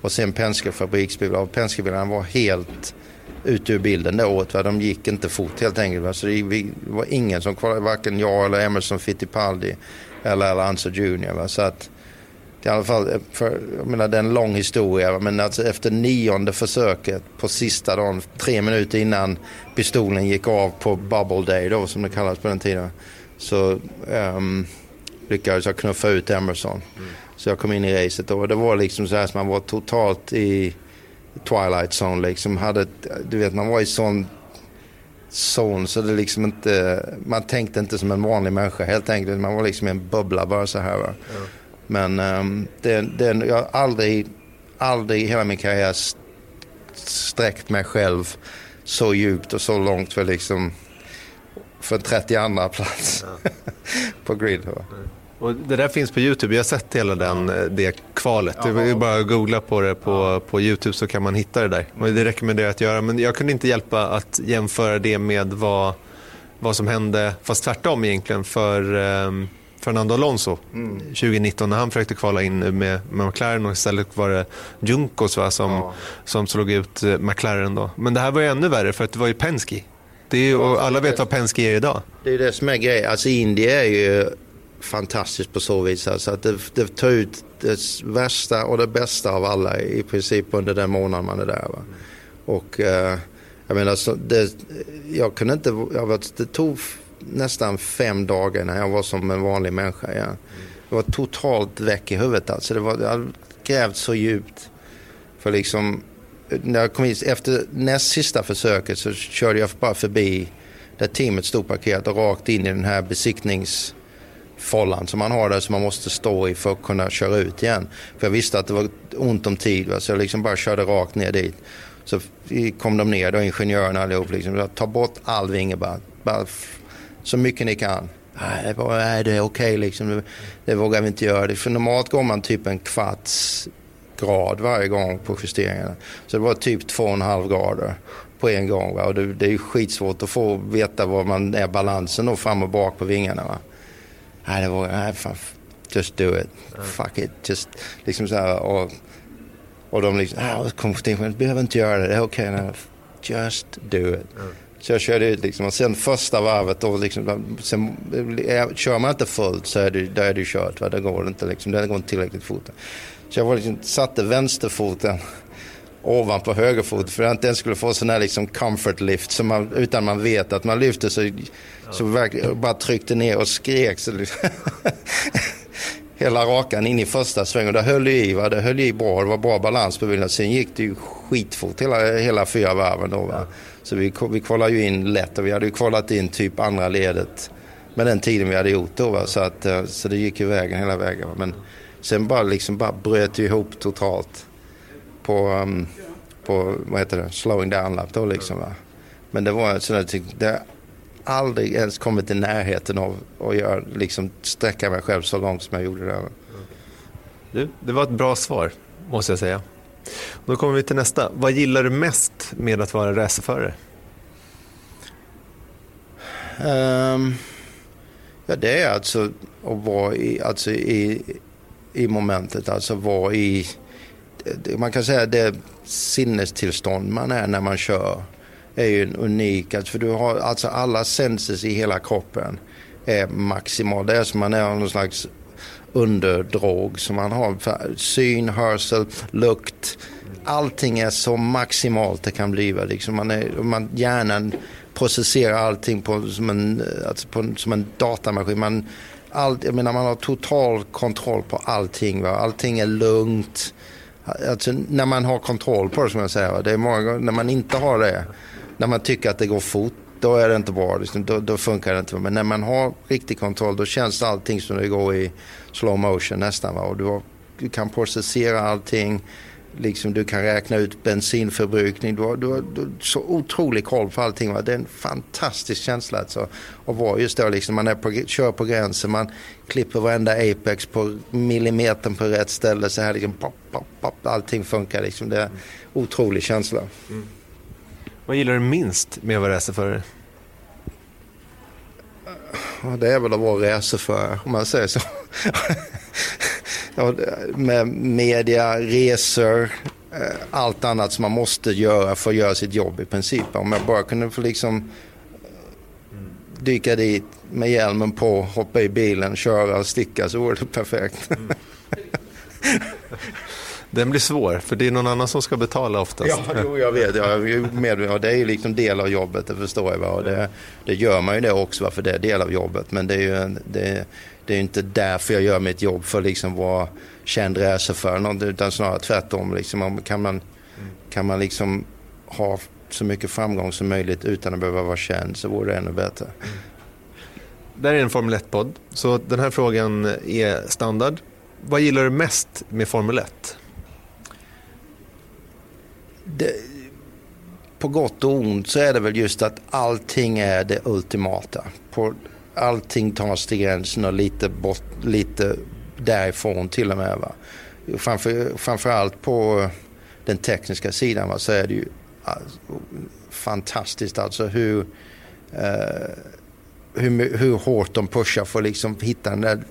Och sen Penske fabriksbilar. Och Penskebilarna var helt ute ur bilden det året. Va? De gick inte fort helt enkelt. Va? Så det, var ingen som kvalade, varken jag eller Emerson Fittipaldi eller Alonso Junior. Va? Så att i alla fall, eh, för, jag menar det är en lång historia, men alltså efter nionde försöket på sista dagen, tre minuter innan pistolen gick av på Bubble Day då, som det kallades på den tiden, så um, lyckades jag knuffa ut Emerson. Mm. Så jag kom in i racet då. och det var liksom så här som man var totalt i Twilight Zone liksom. Hade, du vet, man var i sån zon så det liksom inte, man tänkte inte som en vanlig människa helt enkelt. Man var liksom i en bubbla bara så här. Va? Mm. Men um, det, det, jag har aldrig, aldrig i hela min karriär sträckt mig själv så djupt och så långt för liksom för en 32 plats ja. på grid. Va? Och det där finns på Youtube, jag har sett hela den, eh, det kvalet. Det är bara att googla på det på, på Youtube så kan man hitta det där. Och det rekommenderar jag att göra. Men jag kunde inte hjälpa att jämföra det med vad, vad som hände, fast tvärtom egentligen, för um, Fernando Alonso mm. 2019 när han försökte kvala in med, med McLaren och istället var det Juncos va, som, ja. som slog ut eh, McLaren. Då. Men det här var ju ännu värre för att det var ju Penske. Det är ju, och alla vet vad Penske är idag. Det är det som är grejen. Alltså Indy är ju fantastiskt på så vis. Alltså att det, det tar ut det värsta och det bästa av alla i princip under den månaden man är där. Va? Och eh, jag menar, så det, jag kunde inte, jag vet, det tog nästan fem dagar när jag var som en vanlig människa igen. Jag var totalt väck i huvudet alltså. Det var, jag hade grävt så djupt. För liksom, när jag kom hit, efter näst sista försöket så körde jag bara förbi där teamet stod parkerat och rakt in i den här besiktnings follan som man har där som man måste stå i för att kunna köra ut igen. För jag visste att det var ont om tid va? så jag liksom bara körde rakt ner dit. Så kom de ner då, ingenjörerna allihop. Liksom, ta bort all vinge bara. bara så mycket ni kan. Nej, det är okej okay, liksom. Det, det vågar vi inte göra. För normalt går man typ en kvarts grad varje gång på justeringarna. Så det var typ två och en halv grader på en gång. Va? Och det, det är skitsvårt att få veta var man är balansen då fram och bak på vingarna. Va? Nej, det var, nej, fan, just do it. Mm. Fuck it. Just liksom så här. Och, och de liksom, ah, kom, behöver inte göra det, det är okej. Okay, just do it. Så jag körde ut liksom. Och sen första varvet då liksom, sen, eh, kör man inte fullt så är det, då är det kört. Va? Det går inte liksom, det går inte tillräckligt fort. Så jag var liksom, satte vänsterfoten ovanpå högerfoten för att den skulle få sån här liksom comfort lift som man, utan man vet att man lyfter så, så verkligen, bara tryckte ner och skrek. Så liksom. Hela rakan in i första svängen. Det höll ju i, va? det höll i bra. Det var bra balans på bilen. Sen gick det ju skitfort hela, hela fyra varven. Då, va? Så vi, vi kvalade ju in lätt och vi hade ju kvalat in typ andra ledet med den tiden vi hade gjort då. Va? Så, att, eh, så det gick ju vägen hela vägen. Va? Men sen bara, liksom, bara bröt det ihop totalt på, um, på vad heter det, slowing down-lapp då liksom. Va? Men det var en sån där, det aldrig ens kommit i närheten av att göra, liksom, sträcka mig själv så långt som jag gjorde där. Du, det var ett bra svar, måste jag säga. Då kommer vi till nästa. Vad gillar du mest med att vara racerförare? Um, ehm, ja, det är alltså att vara i, alltså i, i momentet, alltså vara i man kan säga det sinnestillstånd man är när man kör är ju en unik, alltså för du har alltså alla senses i hela kroppen är maximal. Det är som man är någon slags underdrog som man har syn, hörsel, lukt. Allting är så maximalt det kan bli. Liksom man är, man, hjärnan processerar allting på, som, en, alltså på, som en datamaskin. Man, all, jag menar, man har total kontroll på allting. Va? Allting är lugnt. Alltså, när man har kontroll på det som jag säger. Det är många när man inte har det. När man tycker att det går fort. Då är det inte bra. Liksom, då, då, funkar det inte. Men när man har riktig kontroll då känns allting som det går i slow motion nästan. Va? Och du, har, du kan processera allting. Liksom, du kan räkna ut bensinförbrukning. Du har, du har, du har så otrolig koll på allting. Va? Det är en fantastisk känsla alltså, att vara just då. Liksom, man är på, kör på gränsen, man klipper varenda apex på millimetern på rätt ställe. Så här, liksom, pop, pop, pop, allting funkar. Liksom. Det är en otrolig känsla. Mm. Vad gillar du minst med att vara racerförare? Ja, det är väl att vara racerförare om man säger så. ja, med media, resor, eh, allt annat som man måste göra för att göra sitt jobb i princip. Om jag bara kunde få liksom eh, dyka dit med hjälmen på, hoppa i bilen, köra och sticka så vore det perfekt. Den blir svår, för det är någon annan som ska betala oftast. Ja, jo, jag vet. Jag är med, det är ju liksom del av jobbet, det förstår jag. Och det, det gör man ju det också, för det är del av jobbet. Men det är ju det, det är inte därför jag gör mitt jobb, för att liksom vara känd racerförare, utan snarare tvärtom. Liksom, kan man, kan man liksom ha så mycket framgång som möjligt utan att behöva vara känd så vore det ännu bättre. Mm. Där är en Formel 1-podd, så den här frågan är standard. Vad gillar du mest med Formel 1? Det, på gott och ont så är det väl just att allting är det ultimata. På, allting tas till gränsen och lite, bort, lite därifrån till och med. Va? Framför, framförallt på den tekniska sidan va, så är det ju alltså, fantastiskt alltså hur, eh, hur, hur hårt de pushar för att liksom hitta den där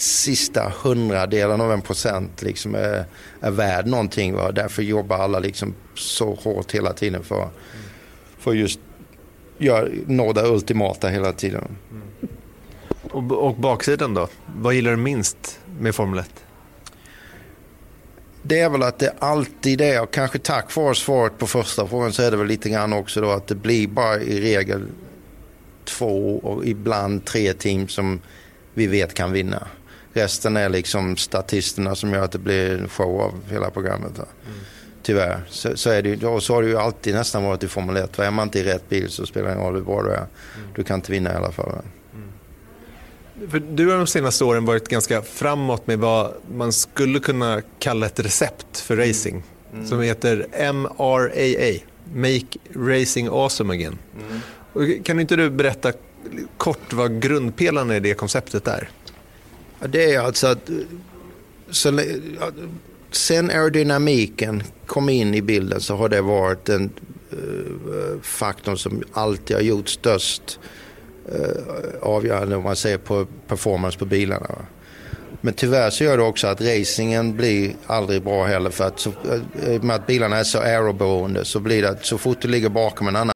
sista hundradelen av en procent liksom är, är värd någonting. Va? Därför jobbar alla liksom så hårt hela tiden för, för just ja, nå det ultimata hela tiden. Mm. Och, och baksidan då? Vad gillar du minst med Formel 1? Det är väl att det alltid är, och kanske tack vare svaret på första frågan så är det väl lite grann också då att det blir bara i regel två och ibland tre team som vi vet kan vinna. Resten är liksom statisterna som gör att det blir en show av hela programmet. Mm. Tyvärr. Så, så, är det, och så har det ju alltid nästan varit i Formel 1. Är man inte i rätt bil så spelar det ingen roll hur bra du är. Mm. Du kan inte vinna i alla fall. Mm. För du har de senaste åren varit ganska framåt med vad man skulle kunna kalla ett recept för racing. Mm. Som heter MRAA, Make Racing Awesome Again. Mm. Kan inte du berätta kort vad grundpelarna i det konceptet är? Det är alltså att så, sen aerodynamiken kom in i bilden så har det varit den uh, eh, faktorn som alltid har gjort störst uh, avgörande om man ser på performance på bilarna. Men tyvärr så gör det också att racingen blir aldrig bra heller för att så, uh, med att bilarna är så aeroberoende så blir det att så fort du ligger bakom en annan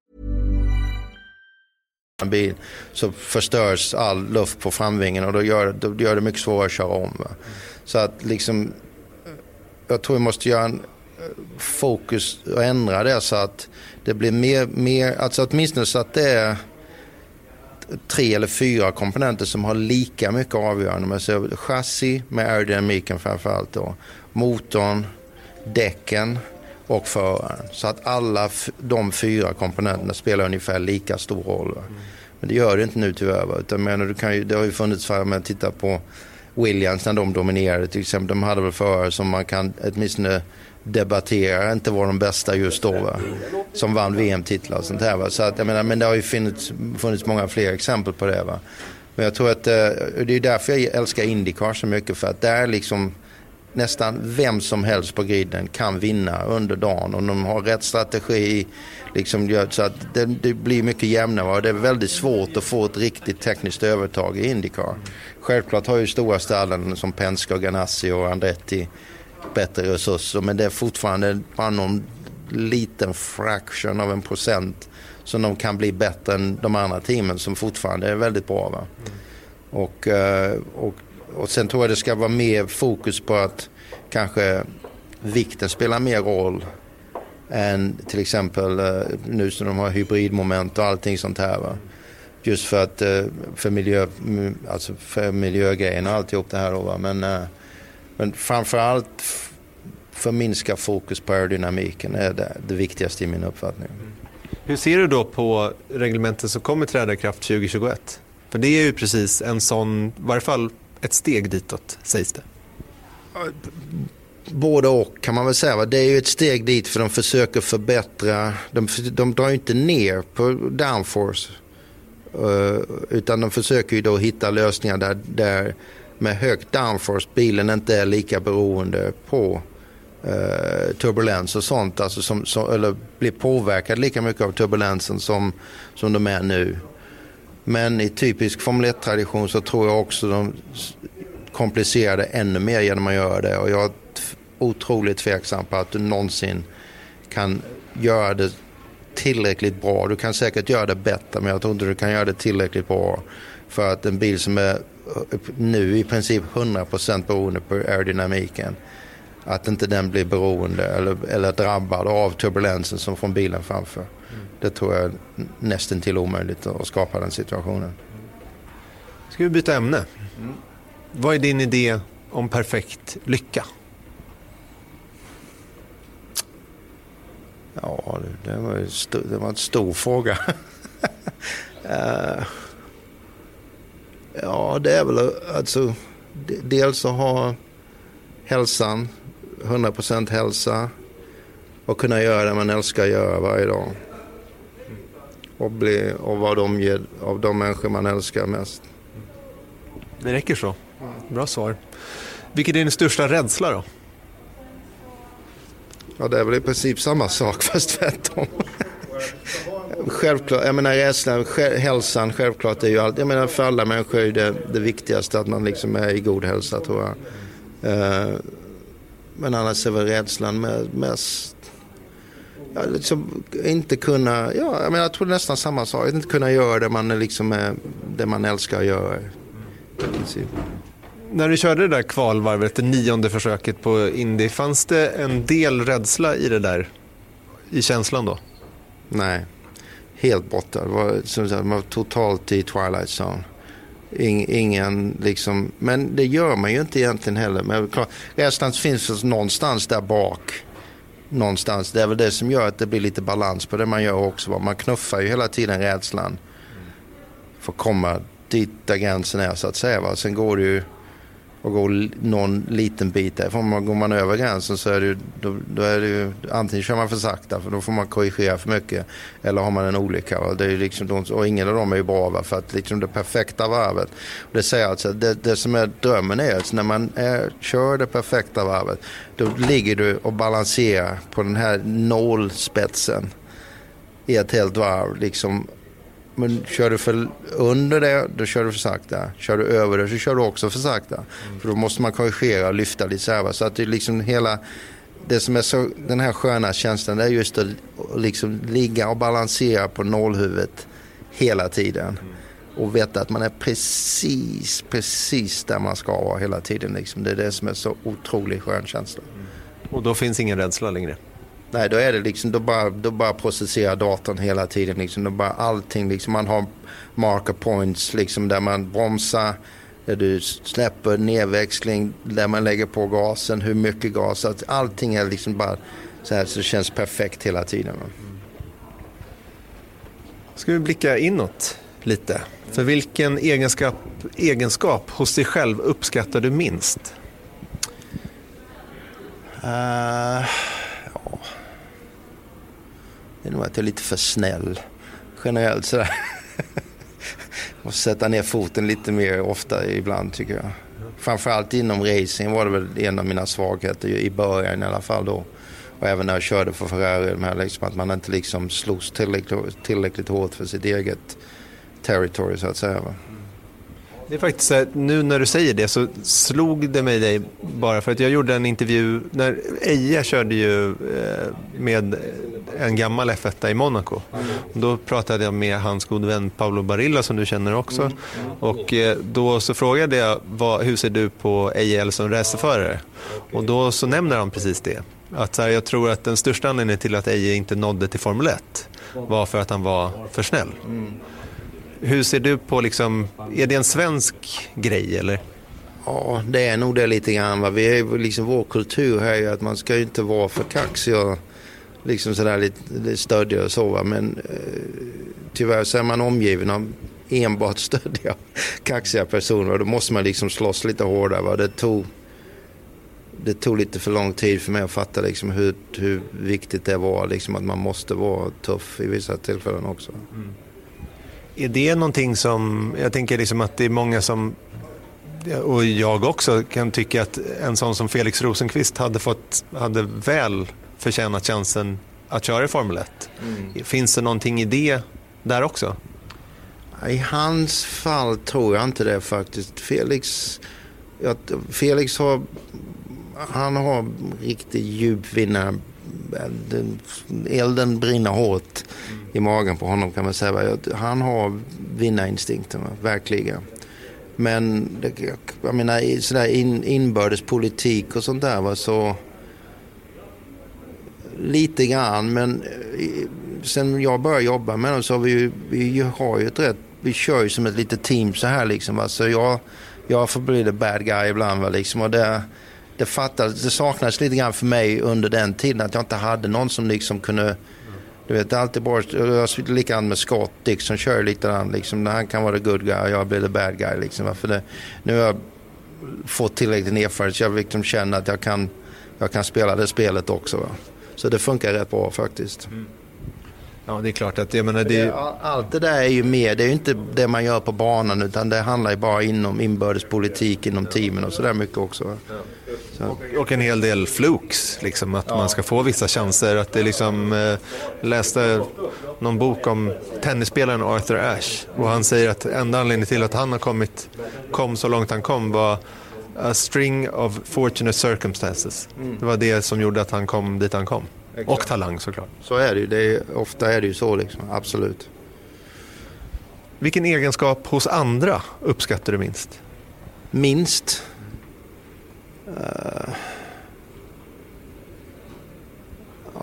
Bil så förstörs all luft på framvingen och då gör, då gör det mycket svårare att köra om. Va? Så att liksom, jag tror vi måste göra en eh, fokus och ändra det så att det blir mer, mer alltså åtminstone så att det är tre eller fyra komponenter som har lika mycket avgörande. Men så chassi med aerodynamiken framförallt då, motorn, däcken och föraren. Så att alla de fyra komponenterna spelar ungefär lika stor roll. Va? Men det gör det inte nu tyvärr. Utan, menar, du kan ju, det har ju funnits fall med att titta på Williams när de dominerade till exempel. De hade väl förare som man kan åtminstone debattera inte var de bästa just då. Va? Som vann VM-titlar och sånt här. Va? Så att, jag menar, men det har ju funnits, funnits många fler exempel på det. Va? Men jag tror att eh, det är därför jag älskar Indycar så mycket. För att där liksom nästan vem som helst på griden kan vinna under dagen om de har rätt strategi. Liksom, så att det, det blir mycket jämnare och det är väldigt svårt att få ett riktigt tekniskt övertag i Indycar. Självklart har ju stora stallen som Penske, och Ganassi och Andretti bättre resurser men det är fortfarande bara någon liten fraction av en procent som de kan bli bättre än de andra teamen som fortfarande är väldigt bra. Va? Mm. Och, eh, och och sen tror jag det ska vara mer fokus på att kanske vikten spelar mer roll än till exempel eh, nu som de har hybridmoment och allting sånt här. Va? Just för att eh, för, miljö, mm, alltså för miljögrejen och alltihop det här. Då, va? Men, eh, men framförallt förminska fokus på aerodynamiken är det, det viktigaste i min uppfattning. Mm. Hur ser du då på reglementet som kommer träda i kraft 2021? För det är ju precis en sån, i varje fall ett steg ditåt sägs det. Både och kan man väl säga. Det är ju ett steg dit för de försöker förbättra. De, de drar inte ner på downforce. Eh, utan de försöker ju då hitta lösningar där, där med högt downforce bilen inte är lika beroende på eh, turbulens och sånt. Alltså som, som, eller blir påverkad lika mycket av turbulensen som, som de är nu. Men i typisk Formel 1-tradition så tror jag också de komplicerar det ännu mer genom att göra det. Och jag är otroligt tveksam på att du någonsin kan göra det tillräckligt bra. Du kan säkert göra det bättre men jag tror inte du kan göra det tillräckligt bra för att en bil som är nu i princip 100% beroende på aerodynamiken att inte den blir beroende eller, eller drabbad av turbulensen som från bilen framför. Mm. Det tror jag är nästan till omöjligt att skapa den situationen. Ska vi byta ämne? Mm. Vad är din idé om perfekt lycka? Ja, det var, det var en stor fråga. uh, ja, det är väl alltså dels att ha hälsan, 100% hälsa och kunna göra det man älskar att göra varje dag. Och, bli, och vara de, av de människor man älskar mest. Det räcker så. Bra svar. Vilken är din största rädsla då? Ja, det är väl i princip samma sak fast tvärtom. självklart, jag menar rädslan, hälsan självklart är ju allt. Jag menar för alla människor är det, det viktigaste att man liksom är i god hälsa tror jag. Men annars är väl rädslan mest ja, liksom inte kunna, ja, jag, menar, jag tror nästan samma sak. Inte kunna göra det man, liksom det man älskar att göra. När du körde det där kvalvarvet, det nionde försöket på Indy, fanns det en del rädsla i det där, i känslan då? Nej, helt borta. Det var, som sagt, man var totalt i Twilight Zone ingen liksom, men det gör man ju inte egentligen heller. Men klart, rädslan finns någonstans där bak. Någonstans. Det är väl det som gör att det blir lite balans på det man gör också. Man knuffar ju hela tiden rädslan för att komma dit där gränsen är så att säga. Va? Sen går det ju och går någon liten bit därifrån. Går man över gränsen så är det ju, då, då, är det ju, antingen kör man för sakta för då får man korrigera för mycket eller har man en olycka. Och, det är liksom, och ingen av dem är ju bra va? för att liksom det perfekta varvet. Det säger alltså, det, det som är drömmen är att när man är, kör det perfekta varvet då ligger du och balanserar på den här nålspetsen i ett helt varv. Liksom men kör du för under det, då kör du för sakta. Kör du över det så kör du också för sakta. Mm. För då måste man korrigera och lyfta lite så här. Så att det är liksom hela, det som är så, den här sköna känslan det är just att liksom ligga och balansera på nålhuvudet hela tiden. Mm. Och veta att man är precis, precis där man ska vara hela tiden. Liksom. Det är det som är så otroligt skön känsla. Mm. Och då finns ingen rädsla längre? Nej, då är det liksom, då bara, då bara processerar datorn hela tiden. Liksom, då bara allting, liksom, man har marker points liksom, där man bromsar, där du släpper nedväxling, där man lägger på gasen, hur mycket gas. Att allting är liksom bara så här så det känns perfekt hela tiden. Ska vi blicka inåt lite? För vilken egenskap, egenskap hos dig själv uppskattar du minst? Uh... Det är nog att jag är lite för snäll generellt sådär. Och sätta ner foten lite mer ofta ibland tycker jag. Framförallt inom racing var det väl en av mina svagheter i början i alla fall då. Och även när jag körde för Ferrari, med liksom att man inte liksom slogs tillräckligt, tillräckligt hårt för sitt eget territory så att säga. Det är faktiskt så här, nu när du säger det så slog det mig dig bara för att jag gjorde en intervju när Eija körde ju eh, med en gammal F1 i Monaco. Då pratade jag med hans gode vän Paolo Barilla som du känner också. Och eh, då så frågade jag vad, hur ser du på Eija som racerförare? Och då så nämner han precis det. Att så här, jag tror att den största anledningen till att Eje inte nådde till Formel 1 var för att han var för snäll. Mm hur ser du på, liksom, är det en svensk grej eller? Ja, det är nog det lite grann. Va? Vi är, liksom, vår kultur här är att man ska ju inte vara för kaxig och liksom sådär lite, lite stöddig och så. Va? Men eh, tyvärr så är man omgiven av enbart stöddiga, kaxiga personer. Då måste man liksom slåss lite hårdare. Va? Det, tog, det tog lite för lång tid för mig att fatta liksom hur, hur viktigt det var. Liksom att man måste vara tuff i vissa tillfällen också. Mm. Är det någonting som, jag tänker liksom att det är många som och jag också kan tycka att en sån som Felix Rosenqvist hade, fått, hade väl förtjänat chansen att köra i Formel 1. Mm. Finns det någonting i det där också? I hans fall tror jag inte det faktiskt. Felix, Felix har, han har riktigt djup vinnare. Elden brinner hårt i magen på honom kan man säga. Han har vinnarinstinkten, verkligen. Men det, jag menar sådär in, inbördespolitik och sånt där var så lite grann men eh, sen jag började jobba med dem så har vi ju, vi har ju ett rätt, vi kör ju som ett litet team så här liksom. Alltså jag, jag får bli the bad guy ibland va, liksom och det, det, fattades, det saknades lite grann för mig under den tiden att jag inte hade någon som liksom kunde du vet, alltid bara, jag likadant med Scott Dixon kör likadant. Liksom, han kan vara the good guy och jag blir the bad guy. Liksom, för det, nu har jag fått tillräckligt erfarenhet så jag liksom känner att jag kan, jag kan spela det spelet också. Va? Så det funkar rätt bra faktiskt. Mm. Ja, det är klart att jag menar det... Allt det där är ju mer, det är ju inte det man gör på banan utan det handlar ju bara inom inbördespolitik inom teamen och sådär mycket också. Och, och, en hel del flukes, liksom, att ja. man ska få vissa chanser. Att det liksom, eh, läste någon bok om tennisspelaren Arthur Ashe och han säger att enda anledningen till att han har kommit, kom så långt han kom var a string of fortunate circumstances. Mm. Det var det som gjorde att han kom dit han kom. Exakt. Och talang såklart. Så är det ju. Det är, ofta är det ju så, liksom. absolut. Vilken egenskap hos andra uppskattar du minst? Minst? Uh...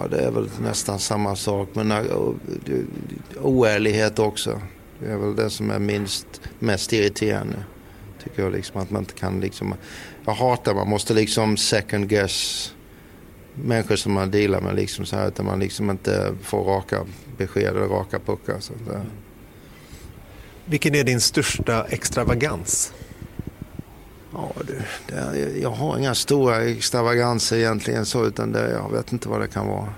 Ja, det är väl nästan samma sak. Men uh, oärlighet också. Det är väl det som är minst, mest irriterande. Tycker jag liksom att man inte kan liksom. Jag hatar man måste liksom second guess människor som man dealar med liksom så här, utan man liksom inte får raka besked eller raka puckar. Så där. Eh. Vilken är din största extravagans? Ja, det, det, jag har inga stora extravaganser egentligen så, utan det, jag vet inte vad det kan vara.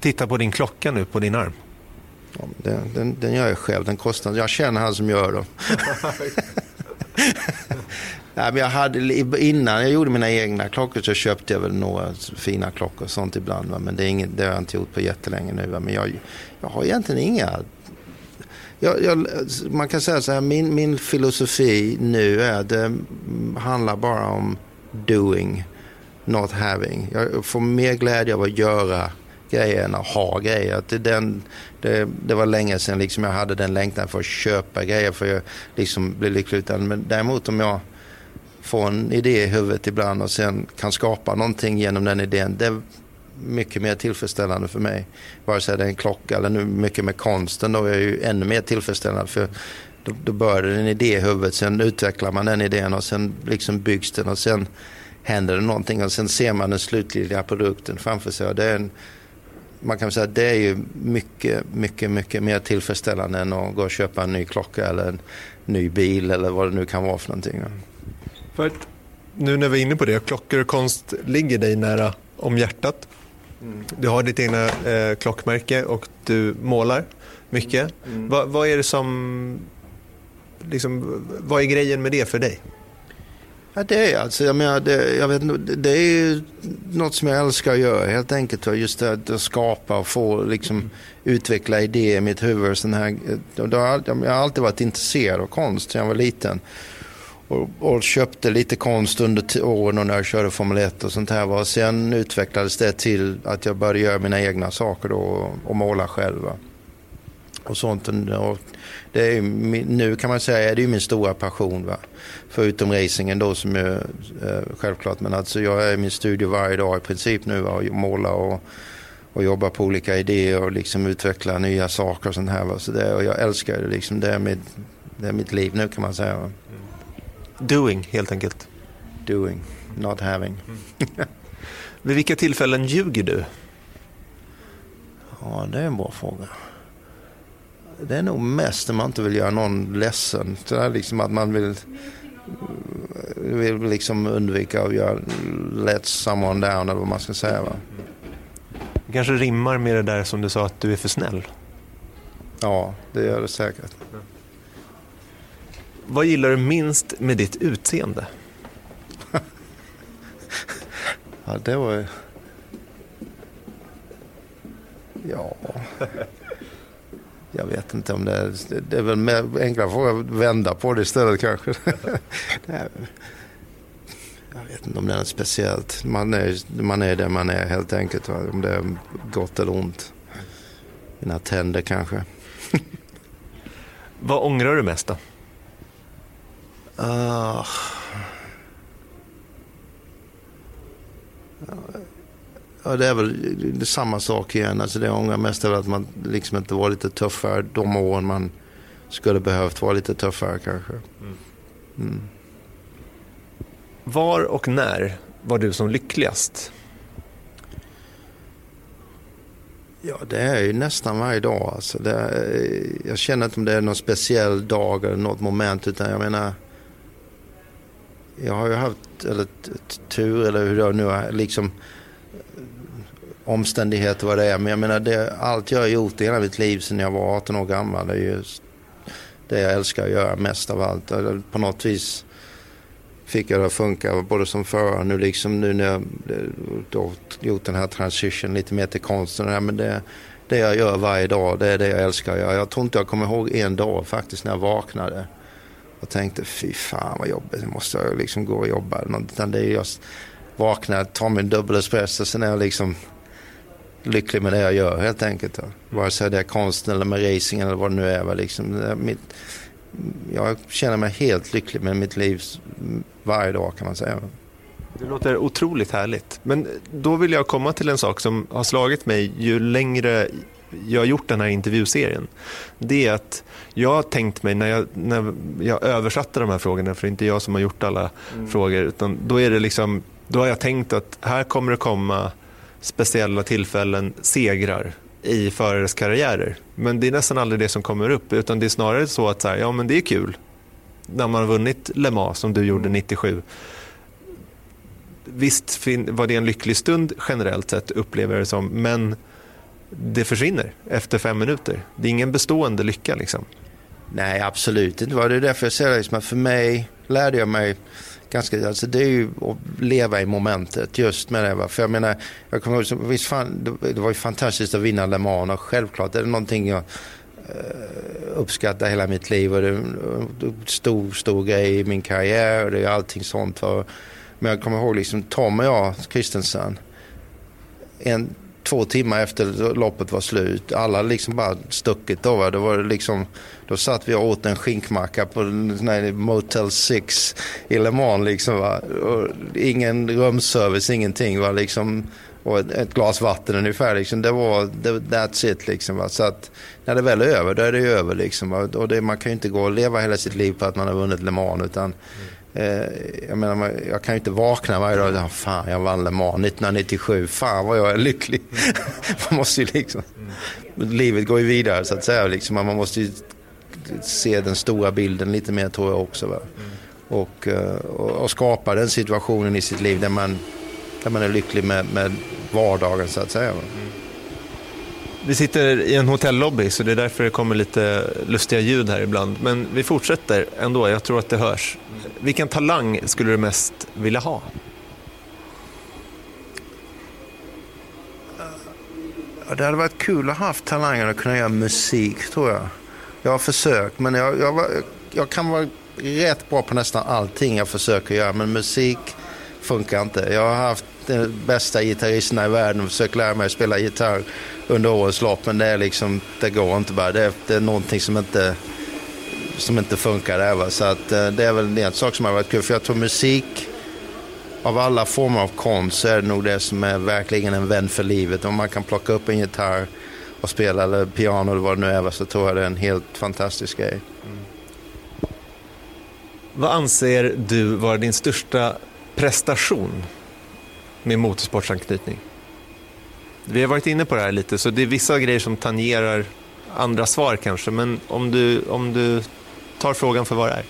Titta på din klocka nu på din arm. Ja, den, den, den gör jag själv, den kostar, jag känner han som gör dem. Nej, men jag hade, innan jag gjorde mina egna klockor så köpte jag väl några fina klockor och sånt ibland. Va? Men det, är inget, det har jag inte gjort på jättelänge nu. Va? Men jag, jag har egentligen inga... Jag, jag, man kan säga så här, min, min filosofi nu är att det handlar bara om doing, not having. Jag får mer glädje av att göra grejer än att ha grejer. Att det, den, det, det, var länge sedan liksom jag hade den längtan för att köpa grejer för att liksom bli lycklig. Men däremot om jag får en idé i huvudet ibland och sen kan skapa någonting genom den idén. Det mycket mer tillfredsställande för mig. Vare sig det är en klocka eller nu mycket med konsten då är jag ju ännu mer tillfredsställande. För då, då börjar det en idé i huvudet, sen utvecklar man den idén och sen liksom byggs den och sen händer det någonting och sen ser man den slutliga produkten framför sig. det är en, man kan säga att det är ju mycket, mycket, mycket mer tillfredsställande än att gå och köpa en ny klocka eller en ny bil eller vad det nu kan vara för någonting. För nu när vi är inne på det, klockor och konst ligger dig nära om hjärtat. Mm. Du har ditt egna eh, klockmärke och du målar mycket. Mm. Va, vad är det som... Liksom, vad är grejen med det för dig? Ja, det är alltså, jag menar, det, jag vet, det är ju något som jag älskar att göra helt enkelt. Just det att skapa och få liksom, mm. utveckla idéer i mitt huvud. Sån här, jag har alltid varit intresserad av konst sedan jag var liten och, och, köpte lite konst under åren när jag körde Formel 1 och sånt här. Och sen utvecklades det till att jag började göra mina egna saker då och, och måla själv. Och sånt. Och det är, nu kan man säga är det är min stora passion. Va? Förutom racingen då som är eh, självklart. Men alltså jag är i min studio varje dag i princip nu va? och målar och, och jobbar på olika idéer och liksom utvecklar nya saker och sånt här. Va? Så det, och jag älskar det liksom. Det är, mitt, det är mitt liv nu kan man säga. Va? Doing, helt enkelt. Doing, not having. Vid vilka tillfällen ljuger du? Ja, det är en bra fråga. Det är nog mest när man inte vill göra någon ledsen. Det är liksom att man vill, vill liksom undvika att göra let someone down eller vad man ska säga. Va? Det kanske rimmar med det där som du sa att du är för snäll. Ja, det gör det säkert. Vad gillar du minst med ditt utseende? Ja, det var ju... Ja... Jag vet inte om det är... Det är väl enklare att vända på det istället kanske. Nej, Jag vet inte om det är något speciellt. Man är, man är det man är helt enkelt. Om det är gott eller ont. Mina tänder kanske. Vad ångrar du mest då? Ah. Ja, det är väl det är samma sak igen. Alltså det jag ångrar mest är väl att man liksom inte var lite tuffare de åren man skulle behövt vara lite tuffare kanske. Mm. Var och när var du som lyckligast? Ja, det är ju nästan varje dag. Alltså är, jag känner inte om det är någon speciell dag eller något moment. Utan jag menar, jag har ju haft eller, tur eller hur det nu är, liksom omständigheter vad det är. Men jag menar, det, allt jag har gjort i hela mitt liv sedan jag var 18 år gammal är ju det jag älskar att göra mest av allt. På något vis fick jag det att funka både som förare och nu liksom nu när jag eh, då gjort den här transition lite mer till konsten. Ja, Men det, det jag gör varje dag, det är det jag älskar att göra. Jag tror inte jag kommer ihåg en dag faktiskt när jag vaknade och tänkte fy fan vad jobbigt, nu måste jag liksom gå och jobba. Utan det är just vakna, ta min dubbel espresso, sen är jag liksom lycklig med det jag gör helt enkelt. Vare sig det är konsten eller med racing eller vad det nu är. Liksom, mitt, jag känner mig helt lycklig med mitt liv varje dag kan man säga. Det låter otroligt härligt. Men då vill jag komma till en sak som har slagit mig ju längre jag har gjort den här intervjuserien. Det är att jag har tänkt mig när jag, när jag översatte de här frågorna, för det är inte jag som har gjort alla frågor, utan då, är det liksom, då har jag tänkt att här kommer det komma speciella tillfällen, segrar i förares karriärer. Men det är nästan aldrig det som kommer upp, utan det är snarare så att så här, ja, men det är kul när man har vunnit Le Mans som du gjorde 97. Visst fin- var det en lycklig stund generellt sett, upplever jag det som, men det försvinner efter fem minuter. Det är ingen bestående lycka. Liksom. Nej, absolut inte. Det är därför jag säger liksom att för mig lärde jag mig ganska, alltså det är ju att leva i momentet just med det. Va? För jag menar, jag kommer ihåg, visst fan, det, var ju fantastiskt att vinna Le Mans och självklart är det någonting jag eh, uppskattar hela mitt liv och det är en stor, stor grej i min karriär och det är allting sånt. Va? Men jag kommer ihåg liksom Tom och jag, Christensen, en, två timmar efter loppet var slut. Alla liksom bara stuckit då. Va? Då, var det liksom, då satt vi och åt en skinkmacka på nej, Motel 6 i Le Mans. Liksom, va? Och ingen rumsservice, ingenting. Va? Liksom, och ett, ett glas vatten ungefär. Liksom. Det var det, that's it. Liksom, va? Så att när det väl är över, då är det över. Liksom, va? Och det, man kan ju inte gå och leva hela sitt liv på att man har vunnit Le Mans. Utan, mm Eh, jag menar, jag kan ju inte vakna varje dag och säga, fan jag vann Le Mans 1997, fan vad jag är lycklig. man måste ju liksom, livet går ju vidare så att säga. Liksom, man måste ju se den stora bilden lite mer tror jag också. Va? Och, eh, och, och skapa den situationen i sitt liv där man, där man är lycklig med, med vardagen så att säga. Va? Vi sitter i en hotellobby så det är därför det kommer lite lustiga ljud här ibland. Men vi fortsätter ändå, jag tror att det hörs. Vilken talang skulle du mest vilja ha? Det hade varit kul att ha haft talangen att kunna göra musik tror jag. Jag har försökt men jag, jag, var, jag kan vara rätt bra på nästan allting jag försöker göra men musik funkar inte. Jag har haft de bästa gitarristerna i världen och försökt lära mig att spela gitarr under årens lopp men det är liksom, det går inte bara. Det är, det är någonting som inte, som inte funkar där va. Så att eh, det är väl en sak som har varit kul för jag tror musik av alla former av konst så är det nog det som är verkligen en vän för livet. Om man kan plocka upp en gitarr och spela eller piano eller vad det nu är så tror jag det är en helt fantastisk grej. Vad anser du vara din största prestation med motorsportsanknytning? Vi har varit inne på det här lite, så det är vissa grejer som tangerar andra svar kanske, men om du, om du tar frågan för vad det är.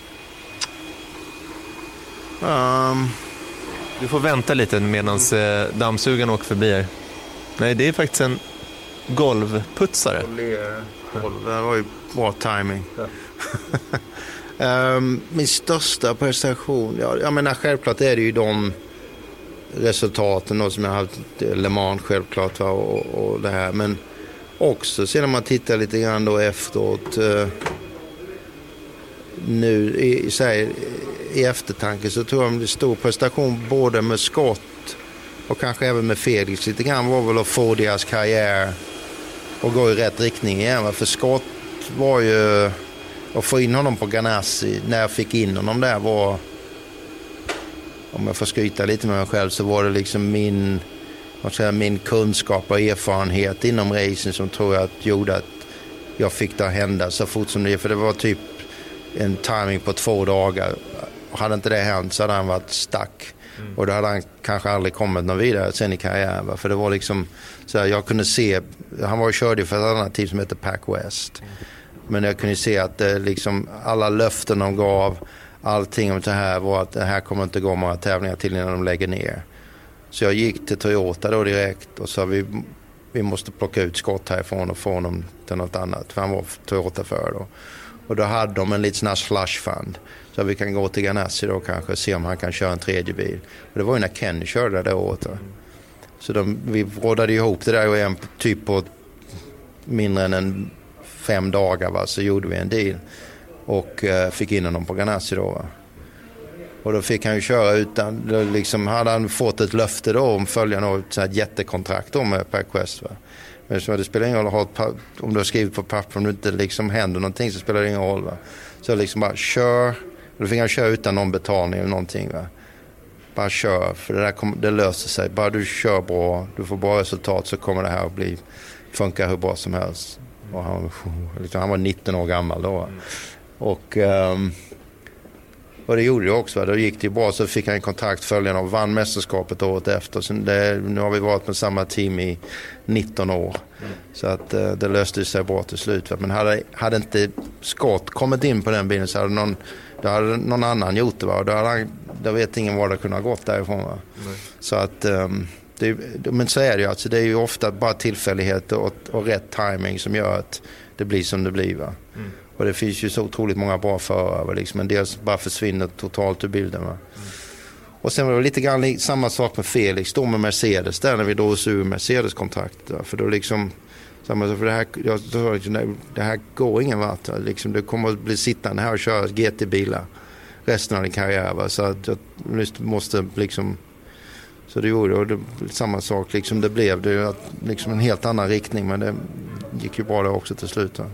Um, Du får vänta lite medan eh, dammsugaren åker förbi här. Nej, det är faktiskt en golvputsare. det var ju bra timing. um, min största prestation, ja, jag menar självklart är det ju de resultaten då, som jag har haft, eh, Le Mans självklart va, och, och det här. Men också sen om man tittar lite grann då efteråt. Eh, nu i, så här, i eftertanke så tror jag att det är stor prestation både med Scott och kanske även med Felix lite grann var väl att få deras karriär och gå i rätt riktning igen. Va? För Scott var ju, att få in honom på Ganassi, när jag fick in honom där var, om jag får skryta lite med mig själv, så var det liksom min, vad säga, min kunskap och erfarenhet inom racing som tror jag att gjorde att jag fick det att hända så fort som det För det var typ en timing på två dagar. Hade inte det hänt så hade han varit stack. Mm. Och då hade han kanske aldrig kommit någon vidare sen i karriären. För det var liksom, så här, jag kunde se, han var och körde för ett annat team som heter Pac West. Men jag kunde se att det, liksom, alla löften de gav, allting om det här var att det här kommer inte gå många tävlingar till innan de lägger ner. Så jag gick till Toyota då direkt och sa vi, vi måste plocka ut skott härifrån och få honom till något annat. För han var Toyota för då. Och då hade de en liten sån här slush fund. Så vi kan gå till Ganassi då kanske och se om han kan köra en tredje bil. Och det var ju när Kenny körde det året. Då. Så de, vi rådade ihop det där och en, typ på mindre än en fem dagar va? så gjorde vi en deal. Och eh, fick in honom på Ganassi då. Va? Och då fick han ju köra utan, liksom hade han fått ett löfte då om följande år, ett jättekontrakt då med Perquest. Va? Men så det spelar ingen roll om du har skrivit på papper, om det inte liksom händer någonting så spelar det ingen roll. Va? Så liksom bara kör, då fick han köra utan någon betalning eller någonting. Va? Bara kör, för det, där kom, det löser sig. Bara du kör bra, du får bra resultat så kommer det här att bli, funka hur bra som helst. Och han, liksom, han var 19 år gammal då. Va? Och... Um, och det gjorde det också. Då gick det bra. Så fick han en kontrakt följande och vann mästerskapet året efter. Så det, nu har vi varit med samma team i 19 år. Mm. Så att uh, det löste sig bra till slut. Men hade, hade inte Scott kommit in på den bilen så hade någon, då hade någon annan gjort det. Va? Då, hade han, då vet ingen var det kunde ha gått därifrån. Va? Mm. Så att... Um, det, men så är det ju. Alltså, det är ju ofta bara tillfälligheter och, och rätt timing som gör att det blir som det blir. Va? Mm. Och det finns ju så otroligt många bra förare. Liksom. En del bara försvinner totalt ur bilden. Va? Och sen var det lite grann samma sak med Felix då med Mercedes där när vi drog oss ur Mercedes-kontraktet. För då liksom, för det, här, jag, det här går ingen vart. Liksom, du kommer att bli sittande här och köra GT-bilar resten av din karriär. Va? Så att jag måste liksom... Så det gjorde och det, samma sak. Liksom det blev det liksom en helt annan riktning men det gick ju bra det också till slut. Va?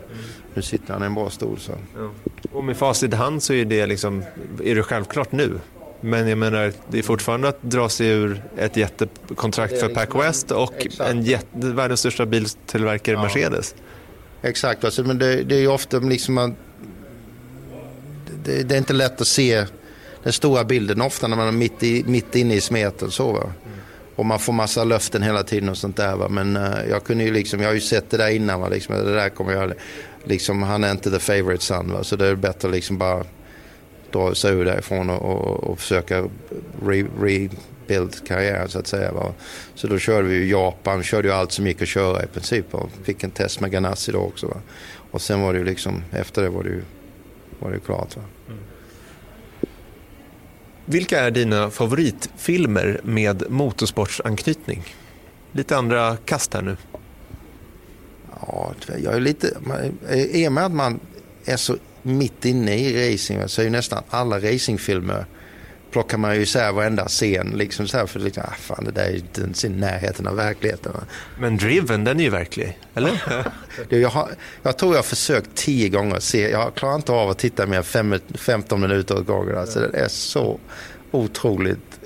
Nu sitter han i en bra stol. Så. Ja. Och med facit i hand så är det, liksom, är det självklart nu. Men jag menar, det är fortfarande att dra sig ur ett jättekontrakt för liksom, Pac West och exakt. en jätte, världens största biltillverkare ja. Mercedes. Exakt, alltså, men det, det är ju ofta liksom att det, det, är inte lätt att se den stora bilden ofta när man är mitt, i, mitt inne i smeten. Så, va? Mm. Och man får massa löften hela tiden och sånt där. Va? Men uh, jag kunde ju liksom, jag har ju sett det där innan. Va? Liksom, det där kommer jag liksom, han är inte the favorite son. Va? Så det är bättre att liksom bara dra sig ur därifrån och, och, och försöka re, rebuild karriären så att säga. Va? Så då körde vi ju Japan, körde ju allt som gick att köra i princip. Och fick en test med Ganassi då också. Va? Och sen var det ju liksom, efter det var det ju, var det ju klart. Va? Mm. Vilka är dina favoritfilmer med motorsportsanknytning? Lite andra kast här nu. Ja, jag är lite... I och med att man är så mitt inne i racing så är ju nästan alla racingfilmer plockar man ju isär varenda scen. Liksom så här, för liksom, ah, fan, det där är inte ens i närheten av verkligheten. Men Driven, den är ju verklig, eller? jag, har, jag tror jag har försökt tio gånger att se. Jag klarar inte av att titta mer än 15 minuter åt gången. Alltså, det är så otroligt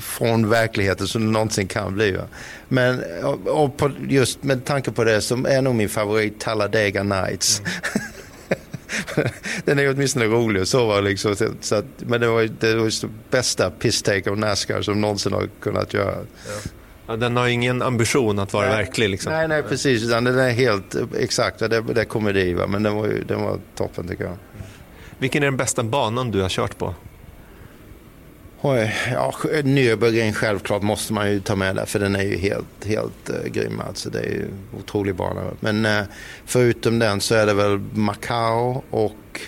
från verkligheten som det någonsin kan bli. Va? Men och, och på, just med tanke på det så är nog min favorit Talladega Nights. Mm. den är åtminstone rolig att sova liksom. Så att, men det var, det var det bästa piss-take av Nascar som någonsin har kunnat göra. Ja. Ja, den har ingen ambition att vara nej, verklig. Liksom. Nej, nej, precis. Den är helt exakt, det, det är komedi. Va? Men den var, den var toppen tycker jag. Vilken är den bästa banan du har kört på? Oj, ja, Nürburgring självklart måste man ju ta med där för den är ju helt, helt uh, grym. Alltså, det är ju otrolig bana. Men uh, förutom den så är det väl Macau och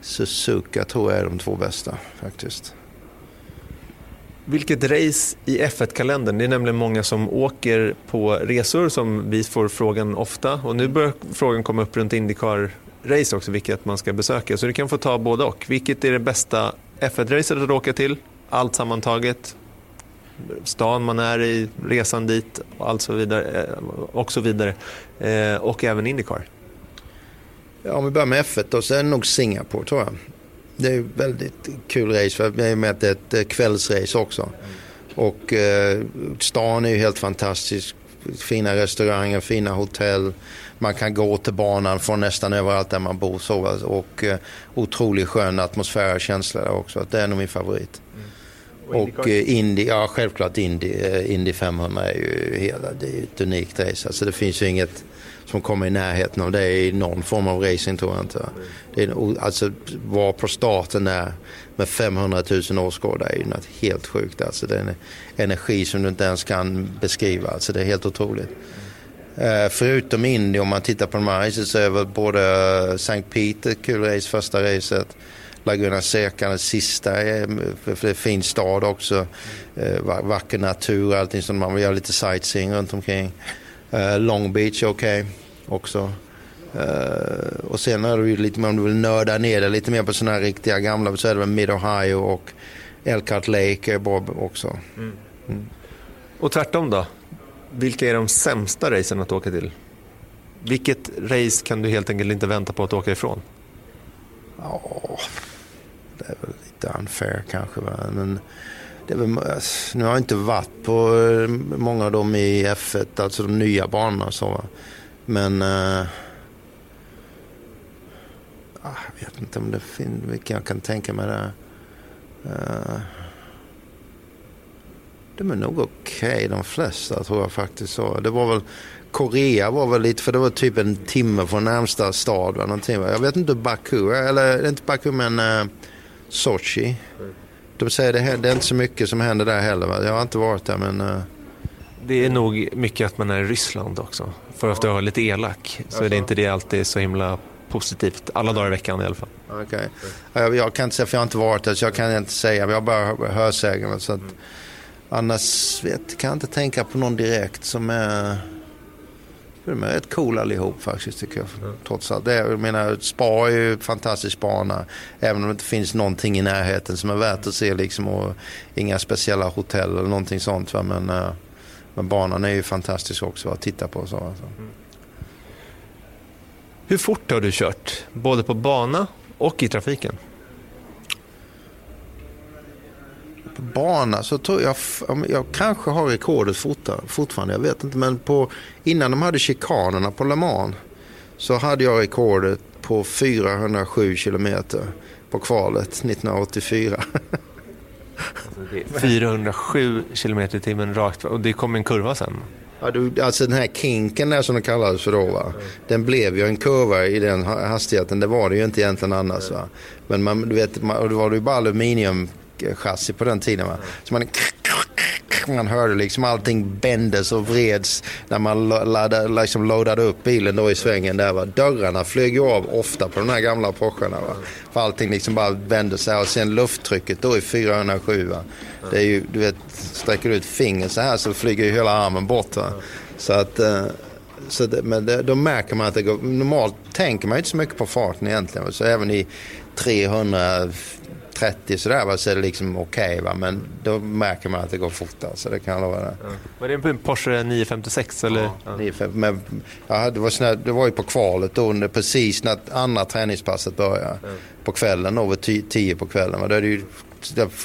Suzuka tror jag är de två bästa faktiskt. Vilket race i F1-kalendern? Det är nämligen många som åker på resor som vi får frågan ofta. Och nu börjar frågan komma upp runt Indycar-race också, vilket man ska besöka. Så du kan få ta både och. Vilket är det bästa F1-racet att åka till? Allt sammantaget. Stan man är i, resan dit och, allt så vidare, eh, och så vidare. Eh, och även Indycar. Ja, om vi börjar med F1 då, så är det nog Singapore tror jag. Det är väldigt kul race för med att det är ett eh, kvällsrace också. Och eh, stan är ju helt fantastisk. Fina restauranger, fina hotell. Man kan gå till banan från nästan överallt där man bor. Så, och eh, otroligt skön atmosfär och känsla där också. Det är nog min favorit. Mm. Och, och eh, Indy, ja självklart Indy, eh, Indy 500 är ju hela, det är ett unikt race. Alltså det finns ju inget som kommer i närheten av det i någon form av racing tror jag inte. Det är, alltså vara på starten där med 500 000 åskådare är ju något helt sjukt. Alltså det är en energi som du inte ens kan beskriva. Alltså det är helt otroligt. Uh, förutom Indy, om man tittar på de här racen så är väl både St. Peter kul race, första racet. Laguna Seca, den sista, är, för det är fin stad också. Uh, vacker natur och allting som man vill göra lite sightseeing runt omkring. Long Beach är okej okay också. Och sen är det ju lite mer om du vill nörda ner det lite mer på sådana här riktiga gamla så är det väl Mid Ohio och Elkhart Lake är bra också. Mm. Mm. Och tvärtom då? Vilka är de sämsta racen att åka till? Vilket race kan du helt enkelt inte vänta på att åka ifrån? Ja, det är väl lite unfair kanske. Men det väl, nu har jag inte varit på eh, många av dem i F1, alltså de nya banorna. Så, men uh, jag vet inte om det finns, vilka jag kan tänka mig där. Uh, de är nog okej okay, de flesta tror jag faktiskt. Så. Det var väl, Korea var väl lite, för det var typ en timme från närmsta stad. Någonting. Jag vet inte Baku, eller inte Baku men uh, Sochi. De säger det, det är inte så mycket som händer där heller. Va? Jag har inte varit där men... Uh... Det är nog mycket att man är i Ryssland också. För att vara lite elak så är det inte det alltid så himla positivt. Alla dagar i veckan i alla fall. Okay. Jag, jag kan inte säga, för jag har inte varit där så jag kan inte säga. Jag har bara hörsägen. Så att, mm. Annars vet, kan jag inte tänka på någon direkt som är... De är rätt coola allihop faktiskt tycker jag. Mm. Trots allt. Det, jag menar, Spa är ju fantastisk bana. Även om det inte finns någonting i närheten som är värt att se. Liksom, och inga speciella hotell eller någonting sånt. Va? Men, uh, men banan är ju fantastisk också att titta på. Så, alltså. mm. Hur fort har du kört? Både på bana och i trafiken? På bana så tror jag, jag kanske har rekordet fortfarande, jag vet inte. Men på, innan de hade chikanerna på Le Mans så hade jag rekordet på 407 kilometer på kvalet 1984. 407 kilometer i timmen rakt och det kom en kurva sen? Ja, du, alltså den här kinken där som det kallades för då, va? den blev ju en kurva i den hastigheten. Det var det ju inte egentligen annars. Va? Men man, du vet, man, det var ju bara aluminium chassi på den tiden. Va? Så man, man hörde liksom allting bändes och vreds när man laddade, liksom loadade upp bilen då i svängen där. Va? Dörrarna flög ju av ofta på de här gamla Porscharna. Va? För allting liksom bara vände sig och sen lufttrycket då i 407. Va? Det är ju, du vet, sträcker du ut fingret så här så flyger ju hela armen bort. Va? Så att, eh, så det, men det, då märker man att det går, normalt tänker man ju inte så mycket på farten egentligen. Så även i 300 30 sådär va, så är det liksom okej. Okay, men då märker man att det går fort. Alltså, det kan jag lova Ja. Var det en Porsche 956? Eller? Ja, ja. 950, men, ja, det, var såna, det var ju på kvalet då, under, precis när andra träningspasset började. Ja. På kvällen, över 10 på kvällen. Va, då är det ju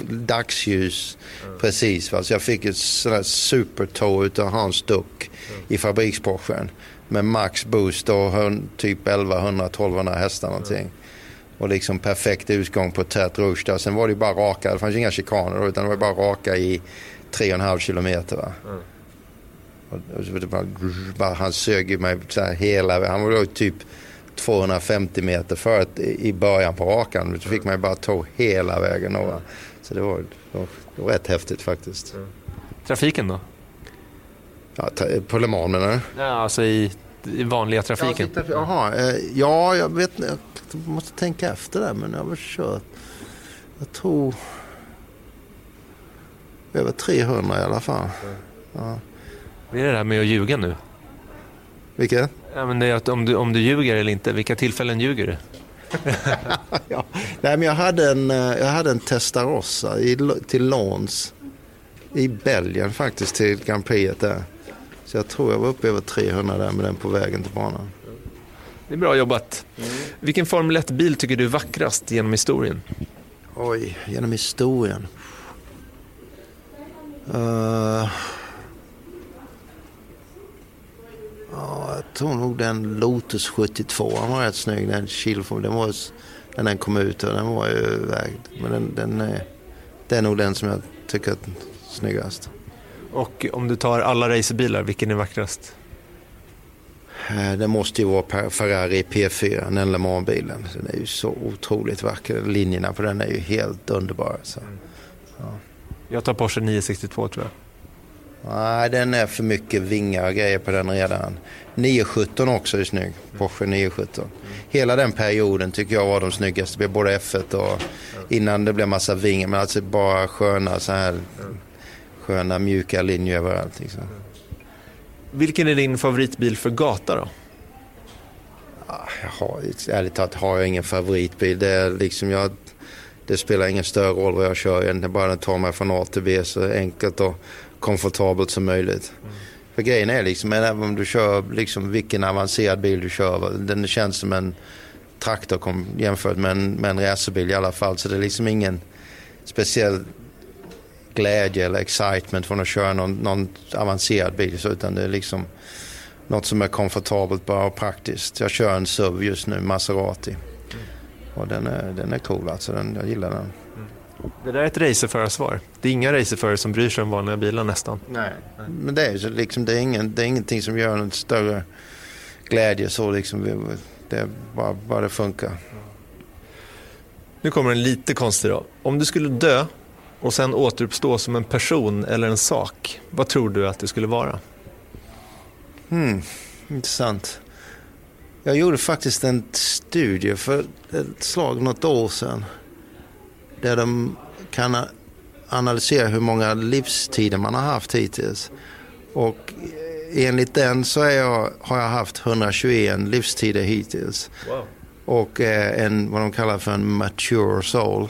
dagsljus precis. Va? Så jag fick ett sånt där supertå utav Hans Duck i fabriksporschen. Med max boost och typ 1100-1200 hästar någonting. Och liksom perfekt utgång på tät rush där. Sen var det ju bara raka, det fanns inga chikaner då, utan det var bara raka i 3,5 kilometer. Va? Och, och det bara, bara, han sög ju mig så här hela Han var då typ 250 meter för att i början på rakan. Så fick man ju bara ta hela vägen. Och, va? så det var, det, var, det var rätt häftigt faktiskt. Trafiken då? Ja, på Le Mans menar du? Ja, alltså i, i vanliga trafiken. Ja, Jaha, eh, ja jag vet Jag måste tänka efter där men jag har väl kört. Jag tror över 300 i alla fall. Ja. Vad är det där med att ljuga nu? Vilket? Ja, men det är att om, du, om du ljuger eller inte. Vilka tillfällen ljuger du? ja. Nej, men jag hade en, eh, jag hade en Testarossa i, till låns i Belgien faktiskt till Grand Prix där. Så jag tror jag var uppe över 300 där med den på vägen till banan. Det är bra jobbat. Vilken Formel 1-bil tycker du är vackrast genom historien? Oj, genom historien. Uh, ja, jag tror nog den Lotus 72 den var rätt snygg. Den Kilform, den var när den kom ut och den var ju vägd. Men den, den är, det är nog den som jag tycker är snyggast. Och om du tar alla racerbilar, vilken är vackrast? Eh, Det måste ju vara Ferrari P4, den Le Mans-bilen. Den är ju så otroligt vacker. Linjerna på den är ju helt underbara. Så. Ja. Jag tar Porsche 962 tror jag. Nej, den är för mycket vingar och grejer på den redan. 917 också är snygg. Porsche 917. Hela den perioden tycker jag var de snyggaste. Både F1 och innan det blev massa vingar. Men alltså bara sköna så här sköna mjuka linjer överallt. Liksom. Vilken är din favoritbil för gata då? Jag har, ärligt talat har jag ingen favoritbil. Det, är liksom jag, det spelar ingen större roll vad jag kör egentligen. Bara den tar mig från A till B så enkelt och komfortabelt som möjligt. Mm. För grejen är liksom, även om du kör liksom vilken avancerad bil du kör, den känns som en traktor jämfört med en, med en racerbil i alla fall. Så det är liksom ingen speciell glädje eller excitement från att köra någon, någon avancerad bil. Utan det är liksom något som är komfortabelt bara och praktiskt. Jag kör en SUV just nu, Maserati. Och den är, den är cool alltså, den, jag gillar den. Det där är ett racerförarsvar. Det är inga racerförare som bryr sig om vanliga bilar nästan. Nej. Men det är, så liksom, det, är ingen, det är ingenting som gör en större glädje så liksom. Det är bara, bara det funkar. Nu kommer en lite konstig då. Om du skulle dö och sen återuppstå som en person eller en sak, vad tror du att det skulle vara? Hmm, intressant. Jag gjorde faktiskt en studie för ett slag något år sedan. Där de kan analysera hur många livstider man har haft hittills. Och enligt den så är jag, har jag haft 121 livstider hittills. Wow. Och en, vad de kallar för en mature soul.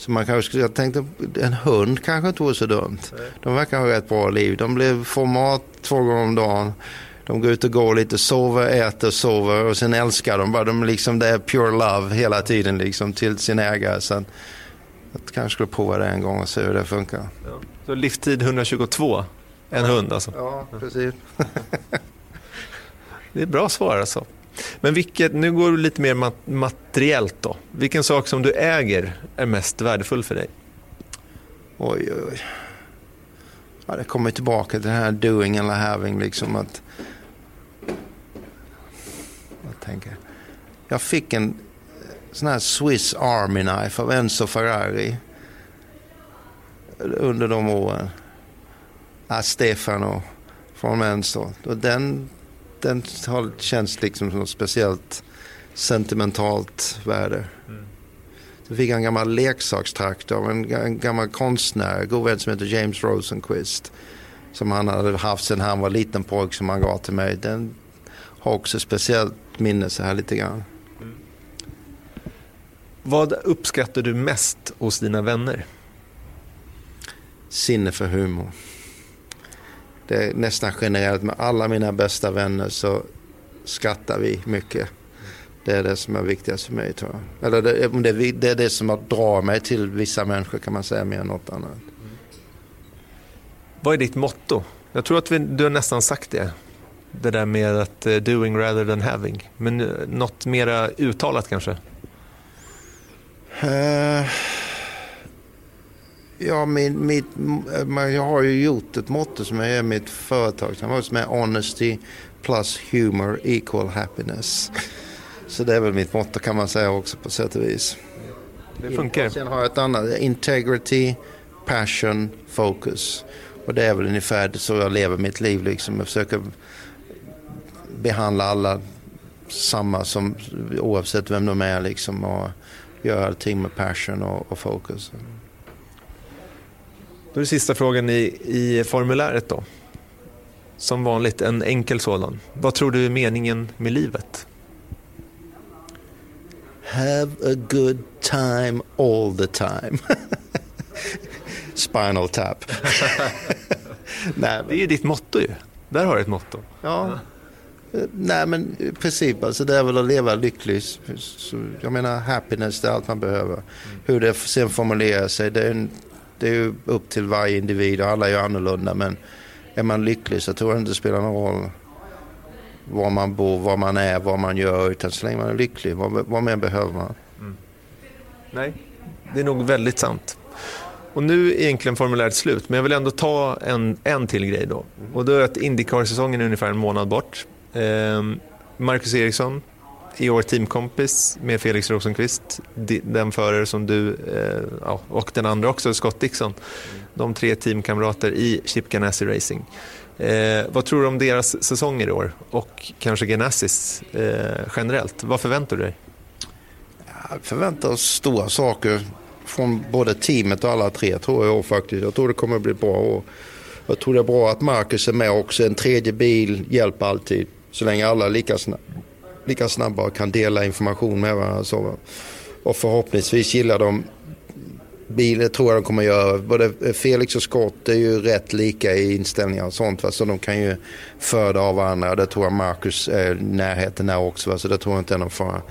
Så man kanske skulle, jag tänkte en hund kanske inte vore så dumt. De verkar ha rätt bra liv. De blir, får mat två gånger om dagen. De går ut och går lite, sover, äter, sover och sen älskar de bara. De liksom, det är pure love hela tiden liksom till sin ägare. Så jag kanske skulle prova det en gång och se hur det funkar. Ja. Så livstid 122, en hund alltså? Ja, precis. det är bra svar alltså. Men vilket, nu går du lite mer materiellt då. Vilken sak som du äger är mest värdefull för dig? Oj, oj, oj. Ja, det kommer tillbaka till det här doing eller having. Liksom att... Jag tänker. Jag fick en sån här Swiss Army Knife av Enzo Ferrari. Under de åren. Ja, Stefano från Enzo. Och den den har känts liksom som något speciellt sentimentalt värde. Mm. Så fick jag en gammal leksakstraktor av en, en gammal konstnär, god vän som heter James Rosenquist. Som han hade haft sedan han var liten pojk som han gav till mig. Den har också speciellt minne så här lite grann. Mm. Vad uppskattar du mest hos dina vänner? Sinne för humor det är nästan generellt med alla mina bästa vänner så skrattar vi mycket. Det är det som är viktigast för mig tror jag. Eller det, det, det är det som drar mig till vissa människor kan man säga mer än något annat. Vad är ditt motto? Jag tror att vi, du har nästan sagt det. Det där med att uh, doing rather than having. Men uh, något mera uttalat kanske? Uh, ja, min, mitt, jag har ju gjort ett motto som är mitt företag som är honesty plus humor equal happiness. Så det är väl mitt motto kan man säga också på sätt och vis. Det funkar. Sen har jag ett annat, integrity, passion, focus. Och det är väl ungefär så jag lever mitt liv. Liksom. Jag försöker behandla alla samma som, oavsett vem de är. Liksom, och göra allting med passion och, och focus. Då är det sista frågan i, i formuläret då. Som vanligt en enkel sådan. Vad tror du är meningen med livet? Have a good time all the time. Spinal tap. Nej, det är ju ditt motto ju. Där har du ett motto. Ja. Nej men i princip alltså det är väl att leva lyckligt. Så, jag menar happiness det är allt man behöver. Mm. Hur det sen formulerar sig det är, en, det är ju upp till varje individ och alla är ju annorlunda men är man lycklig så tror jag inte det spelar någon roll var man bor, var man är, vad man gör. Utan så länge man är lycklig, vad, vad mer behöver man? Mm. Nej, det är nog väldigt sant. Och nu är egentligen formuläret slut, men jag vill ändå ta en, en till grej då. Och då är att Indycar-säsongen är ungefär en månad bort. Eh, Marcus Eriksson, i år teamkompis med Felix Rosenqvist, den förare som du eh, och den andra också, Scott Dixon. De tre teamkamrater i Chip Ganassi Racing. Eh, vad tror du om deras säsonger i år och kanske Ganassis eh, generellt? Vad förväntar du dig? Jag förväntar oss stora saker från både teamet och alla tre tror jag faktiskt. Jag tror det kommer att bli bra år. Jag tror det är bra att Marcus är med också. En tredje bil hjälper alltid. Så länge alla är lika, snabba lika snabba och kan dela information med varandra. Så. Och förhoppningsvis gillar de bilen tror jag de kommer göra. Både Felix och Scott är ju rätt lika i inställningar och sånt. Va? Så de kan ju föda av varandra. Det tror jag Marcus är närheten är också. Va? Så det tror jag inte är någon fara.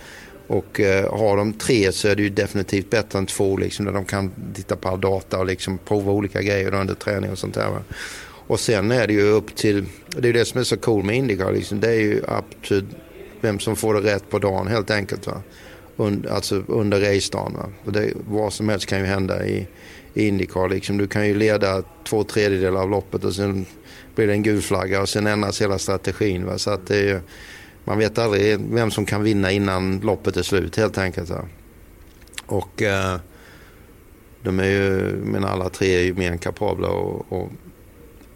Och eh, har de tre så är det ju definitivt bättre än två. Liksom, där de kan titta på all data och liksom prova olika grejer under träning och sånt där. Va? Och sen är det ju upp till, det är det som är så cool med Indycar. Liksom, det är ju up to vem som får det rätt på dagen helt enkelt. Va? under, alltså under racedagen. vad som helst kan ju hända i, i Indycar. Liksom. Du kan ju leda två tredjedelar av loppet och sen blir det en gul flagga och sen ändras hela strategin. Va? Så att det är, man vet aldrig vem som kan vinna innan loppet är slut helt enkelt. Va? Och eh, de är ju, men alla tre är ju mer än kapabla och, och,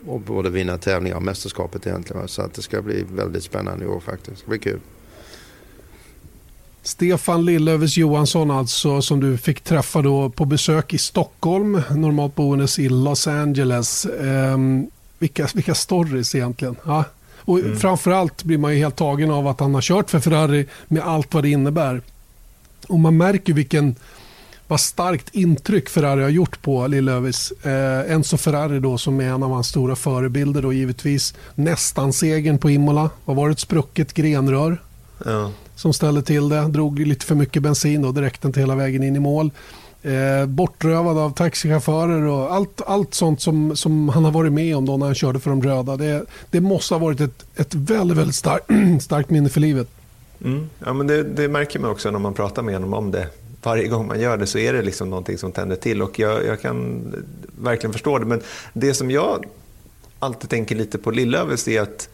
och både vinna tävlingar och mästerskapet egentligen. Va? Så att det ska bli väldigt spännande i år faktiskt. Det blir kul. Stefan Lillövers Johansson alltså som du fick träffa då på besök i Stockholm, normalt boendes i Los Angeles. Um, vilka, vilka stories egentligen. Ja. Och mm. Framförallt blir man ju helt tagen av att han har kört för Ferrari med allt vad det innebär. Och man märker vilken vad starkt intryck Ferrari har gjort på Lillövis. Eh, Enzo Ferrari då som är en av hans stora förebilder då givetvis. Nästan segern på Imola. Vad var det? Ett sprucket grenrör. Ja som ställde till det. Drog lite för mycket bensin och det räckte inte hela vägen in i mål. Eh, bortrövad av taxichaufförer och allt, allt sånt som, som han har varit med om då när han körde för de röda. Det, det måste ha varit ett, ett väldigt, väldigt stark, starkt minne för livet. Mm. Ja, men det, det, märker man också när man pratar med honom om det. Varje gång man gör det så är det liksom någonting som tänder till och jag, jag kan verkligen förstå det. Men det som jag alltid tänker lite på Lillövers är att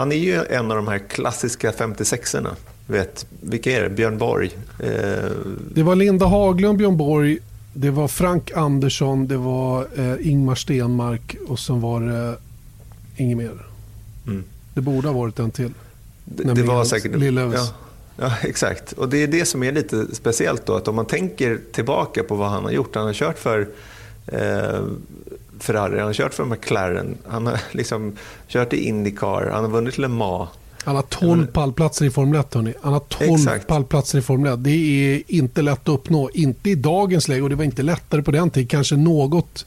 han är ju en av de här klassiska 56orna vet, vilka är det? Björn Borg? Eh... Det var Linda Haglund, Björn Borg, det var Frank Andersson, det var eh, Ingmar Stenmark och sen var det inget mer. Mm. Det borde ha varit en till. Det, det var säkert... Ja, ja, exakt. Och det är det som är lite speciellt då, att om man tänker tillbaka på vad han har gjort. Han har kört för eh, Ferrari, han har kört för McLaren, han har liksom kört i Indycar, han har vunnit Le Mans. Han har 12 pallplatser i Formel 1. Hörni. Han har 12 Exakt. pallplatser i Formel 1. Det är inte lätt att uppnå. Inte i dagens läge och det var inte lättare på den tiden. Kanske något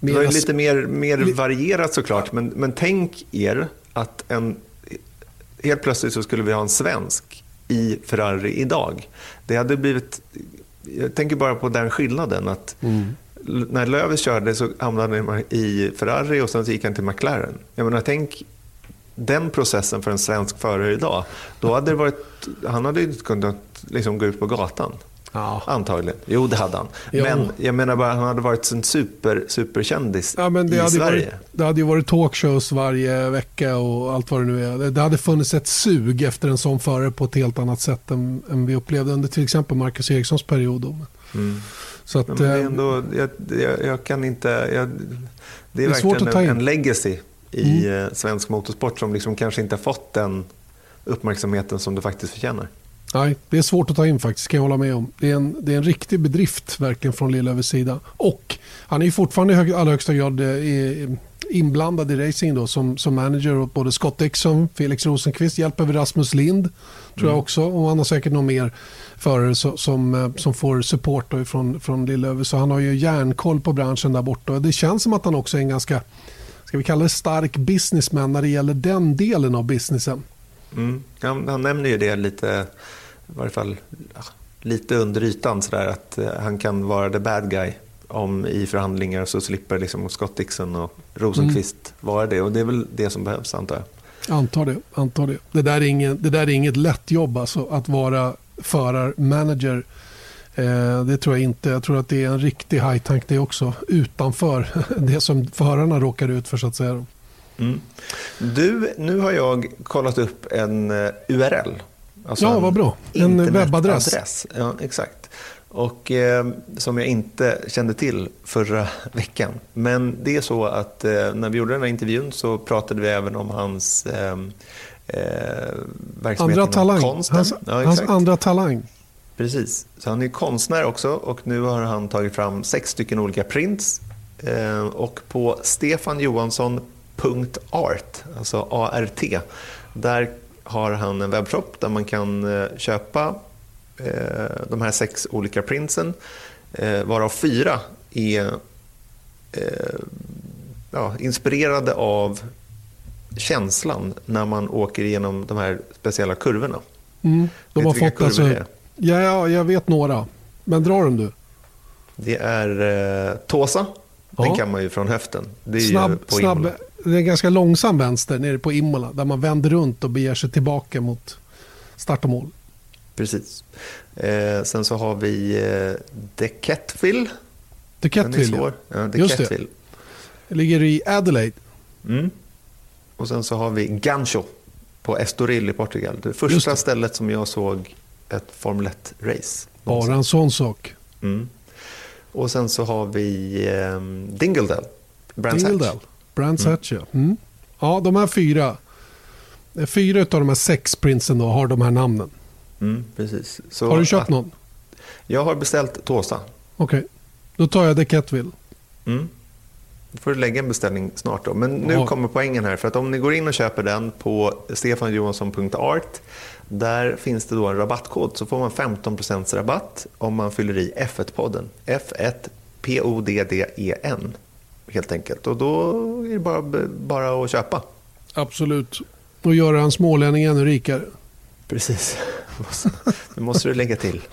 mer... Det var lite mer, mer varierat såklart. Men, men tänk er att en, helt plötsligt så skulle vi ha en svensk i Ferrari idag. Det hade blivit... Jag tänker bara på den skillnaden. att mm. När Lövis körde så hamnade han i Ferrari och sen gick han till McLaren. Jag menar, tänk den processen för en svensk förare idag. Då hade det varit, han hade inte kunnat liksom gå ut på gatan. Ja. Antagligen. Jo, det hade han. Jo. Men jag menar bara, han hade varit en super, superkändis ja, men det i hade Sverige. Varit, det hade ju varit talkshows varje vecka och allt vad det nu är. Det hade funnits ett sug efter en sån förare på ett helt annat sätt än, än vi upplevde under till exempel Marcus Erikssons period. Mm. Så att, men det är eh, ändå, jag, jag, jag kan inte... Jag, det är, det är verkligen en, en legacy i mm. Eh, svensk motorsport som liksom kanske inte har fått den uppmärksamheten som det faktiskt förtjänar. Nej, det är svårt att ta in faktiskt, kan jag hålla med om. Det är en, det är en riktig bedrift verkligen från Lillövers sida. Och han är fortfarande i allra högsta grad eh, inblandad i racing då, som, som manager åt både Scott Dixon, Felix Rosenqvist, hjälper vi Rasmus Lind tror mm. jag också. Och han har säkert någon mer förare som, som, eh, som får support då från, från Lillöver. Så han har ju järnkoll på branschen där borta. Det känns som att han också är en ganska, ska vi kalla det stark businessman när det gäller den delen av businessen. Mm. Han, han nämner ju det lite i varje fall lite under ytan sådär att eh, han kan vara the bad guy om i förhandlingar så slipper liksom Scott Dixon och Rosenqvist mm. vara det. Och det är väl det som behövs antar jag. Antar det. Antar det. Det, där är ingen, det där är inget lätt jobb alltså, att vara förarmanager. Eh, det tror jag inte. Jag tror att det är en riktig high tank det också. Utanför det som förarna råkar ut för så att säga. Mm. Du, nu har jag kollat upp en eh, URL Alltså ja, vad bra. En webbadress. Ja, exakt. Och eh, som jag inte kände till förra veckan. Men det är så att eh, när vi gjorde den här intervjun så pratade vi även om hans eh, eh verksamhet andra talang. konsten. Hans, ja, hans andra talang. Precis. Så han är konstnär också och nu har han tagit fram sex stycken olika prints. Eh, och på stefanjohansson.art, alltså ART, där har han en webbshop där man kan eh, köpa eh, de här sex olika printsen, eh, varav fyra är ja, inspirerade av känslan när man åker igenom de här speciella kurvorna. Mm, de har fått alltså, ja, ja, jag vet några. Men dra dem du. Det är eh, Tåsa. Den ja. kan man ju från höften. Det är snabb, på snabb, det är en ganska långsam vänster nere på Imola där man vänder runt och beger sig tillbaka mot start och mål. Precis. Eh, sen så har vi eh, Decatville. Decatville, ja. ja Just det. det ligger i Adelaide. Mm. Och sen så har vi Gancho på Estoril i Portugal. Det första det. stället som jag såg ett Formel 1-race. Bara en sån sak. Mm. Och sen så har vi eh, Dingledale. Brands Dingledale. Brands mm. Hatch, ja. Mm. Ja, de här fyra. Fyra av de här sex prinsen då har de här namnen. Mm, precis. Så har du köpt att, någon? Jag har beställt Tåsa. Okej, okay. då tar jag Decatville. Mm. Då får du lägga en beställning snart. Då. Men nu ja. kommer poängen här. För att om ni går in och köper den på stefanjohansson.art där finns det då en rabattkod så får man 15% rabatt om man fyller i F1-podden. F1 P-O-D-D-E-N helt enkelt. Och då är det bara, bara att köpa. Absolut. Och göra en smålänning ännu rikare. Precis. Det måste du lägga till.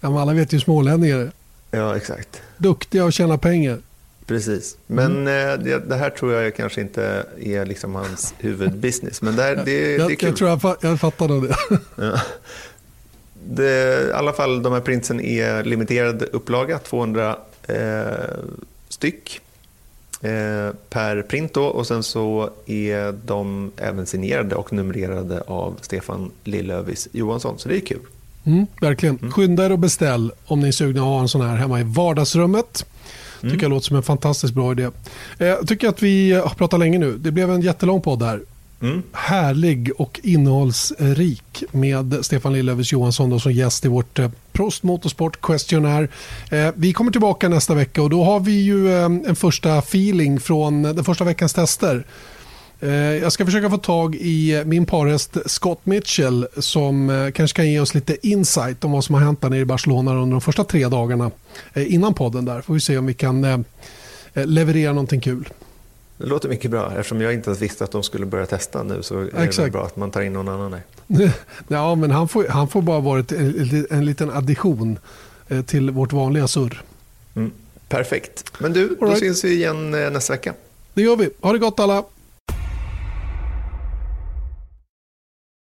Ja, alla vet ju smålänningar. Ja, exakt. Duktiga och tjäna pengar. Precis. Men mm. det, det, här tror jag kanske inte är liksom hans huvudbusiness. Men det, det, det är jag, kul. Jag tror jag, jag fattar nog det. Ja. det. I alla fall, de här printsen är limiterad upplaga, 200 eh, styck eh, per print. Då, och sen så är de även signerade och numrerade av Stefan Lillövis Johansson. Så det är kul. Mm, verkligen. Mm. Skynda er och beställ om ni är sugna att ha en sån här hemma i vardagsrummet. Mm. tycker jag låter som en fantastiskt bra idé. Eh, jag tycker att vi har pratat länge nu. Det blev en jättelång podd här. Mm. Härlig och innehållsrik med Stefan Lillövers Johansson då som gäst i vårt eh, Prost Motorsport Questionnaire. Eh, vi kommer tillbaka nästa vecka och då har vi ju eh, en första feeling från den första veckans tester. Eh, jag ska försöka få tag i min parhäst Scott Mitchell som eh, kanske kan ge oss lite insight om vad som har hänt där nere i Barcelona under de första tre dagarna eh, innan podden. där. Får vi se om vi kan leverera någonting kul. Det låter mycket bra. Eftersom jag inte visste att de skulle börja testa nu så är Exakt. det bra att man tar in någon annan. Där. ja, men han får, han får bara vara en, en liten addition eh, till vårt vanliga surr. Mm. Perfekt. Men du, då right. syns vi igen eh, nästa vecka. Det gör vi. Ha det gott alla.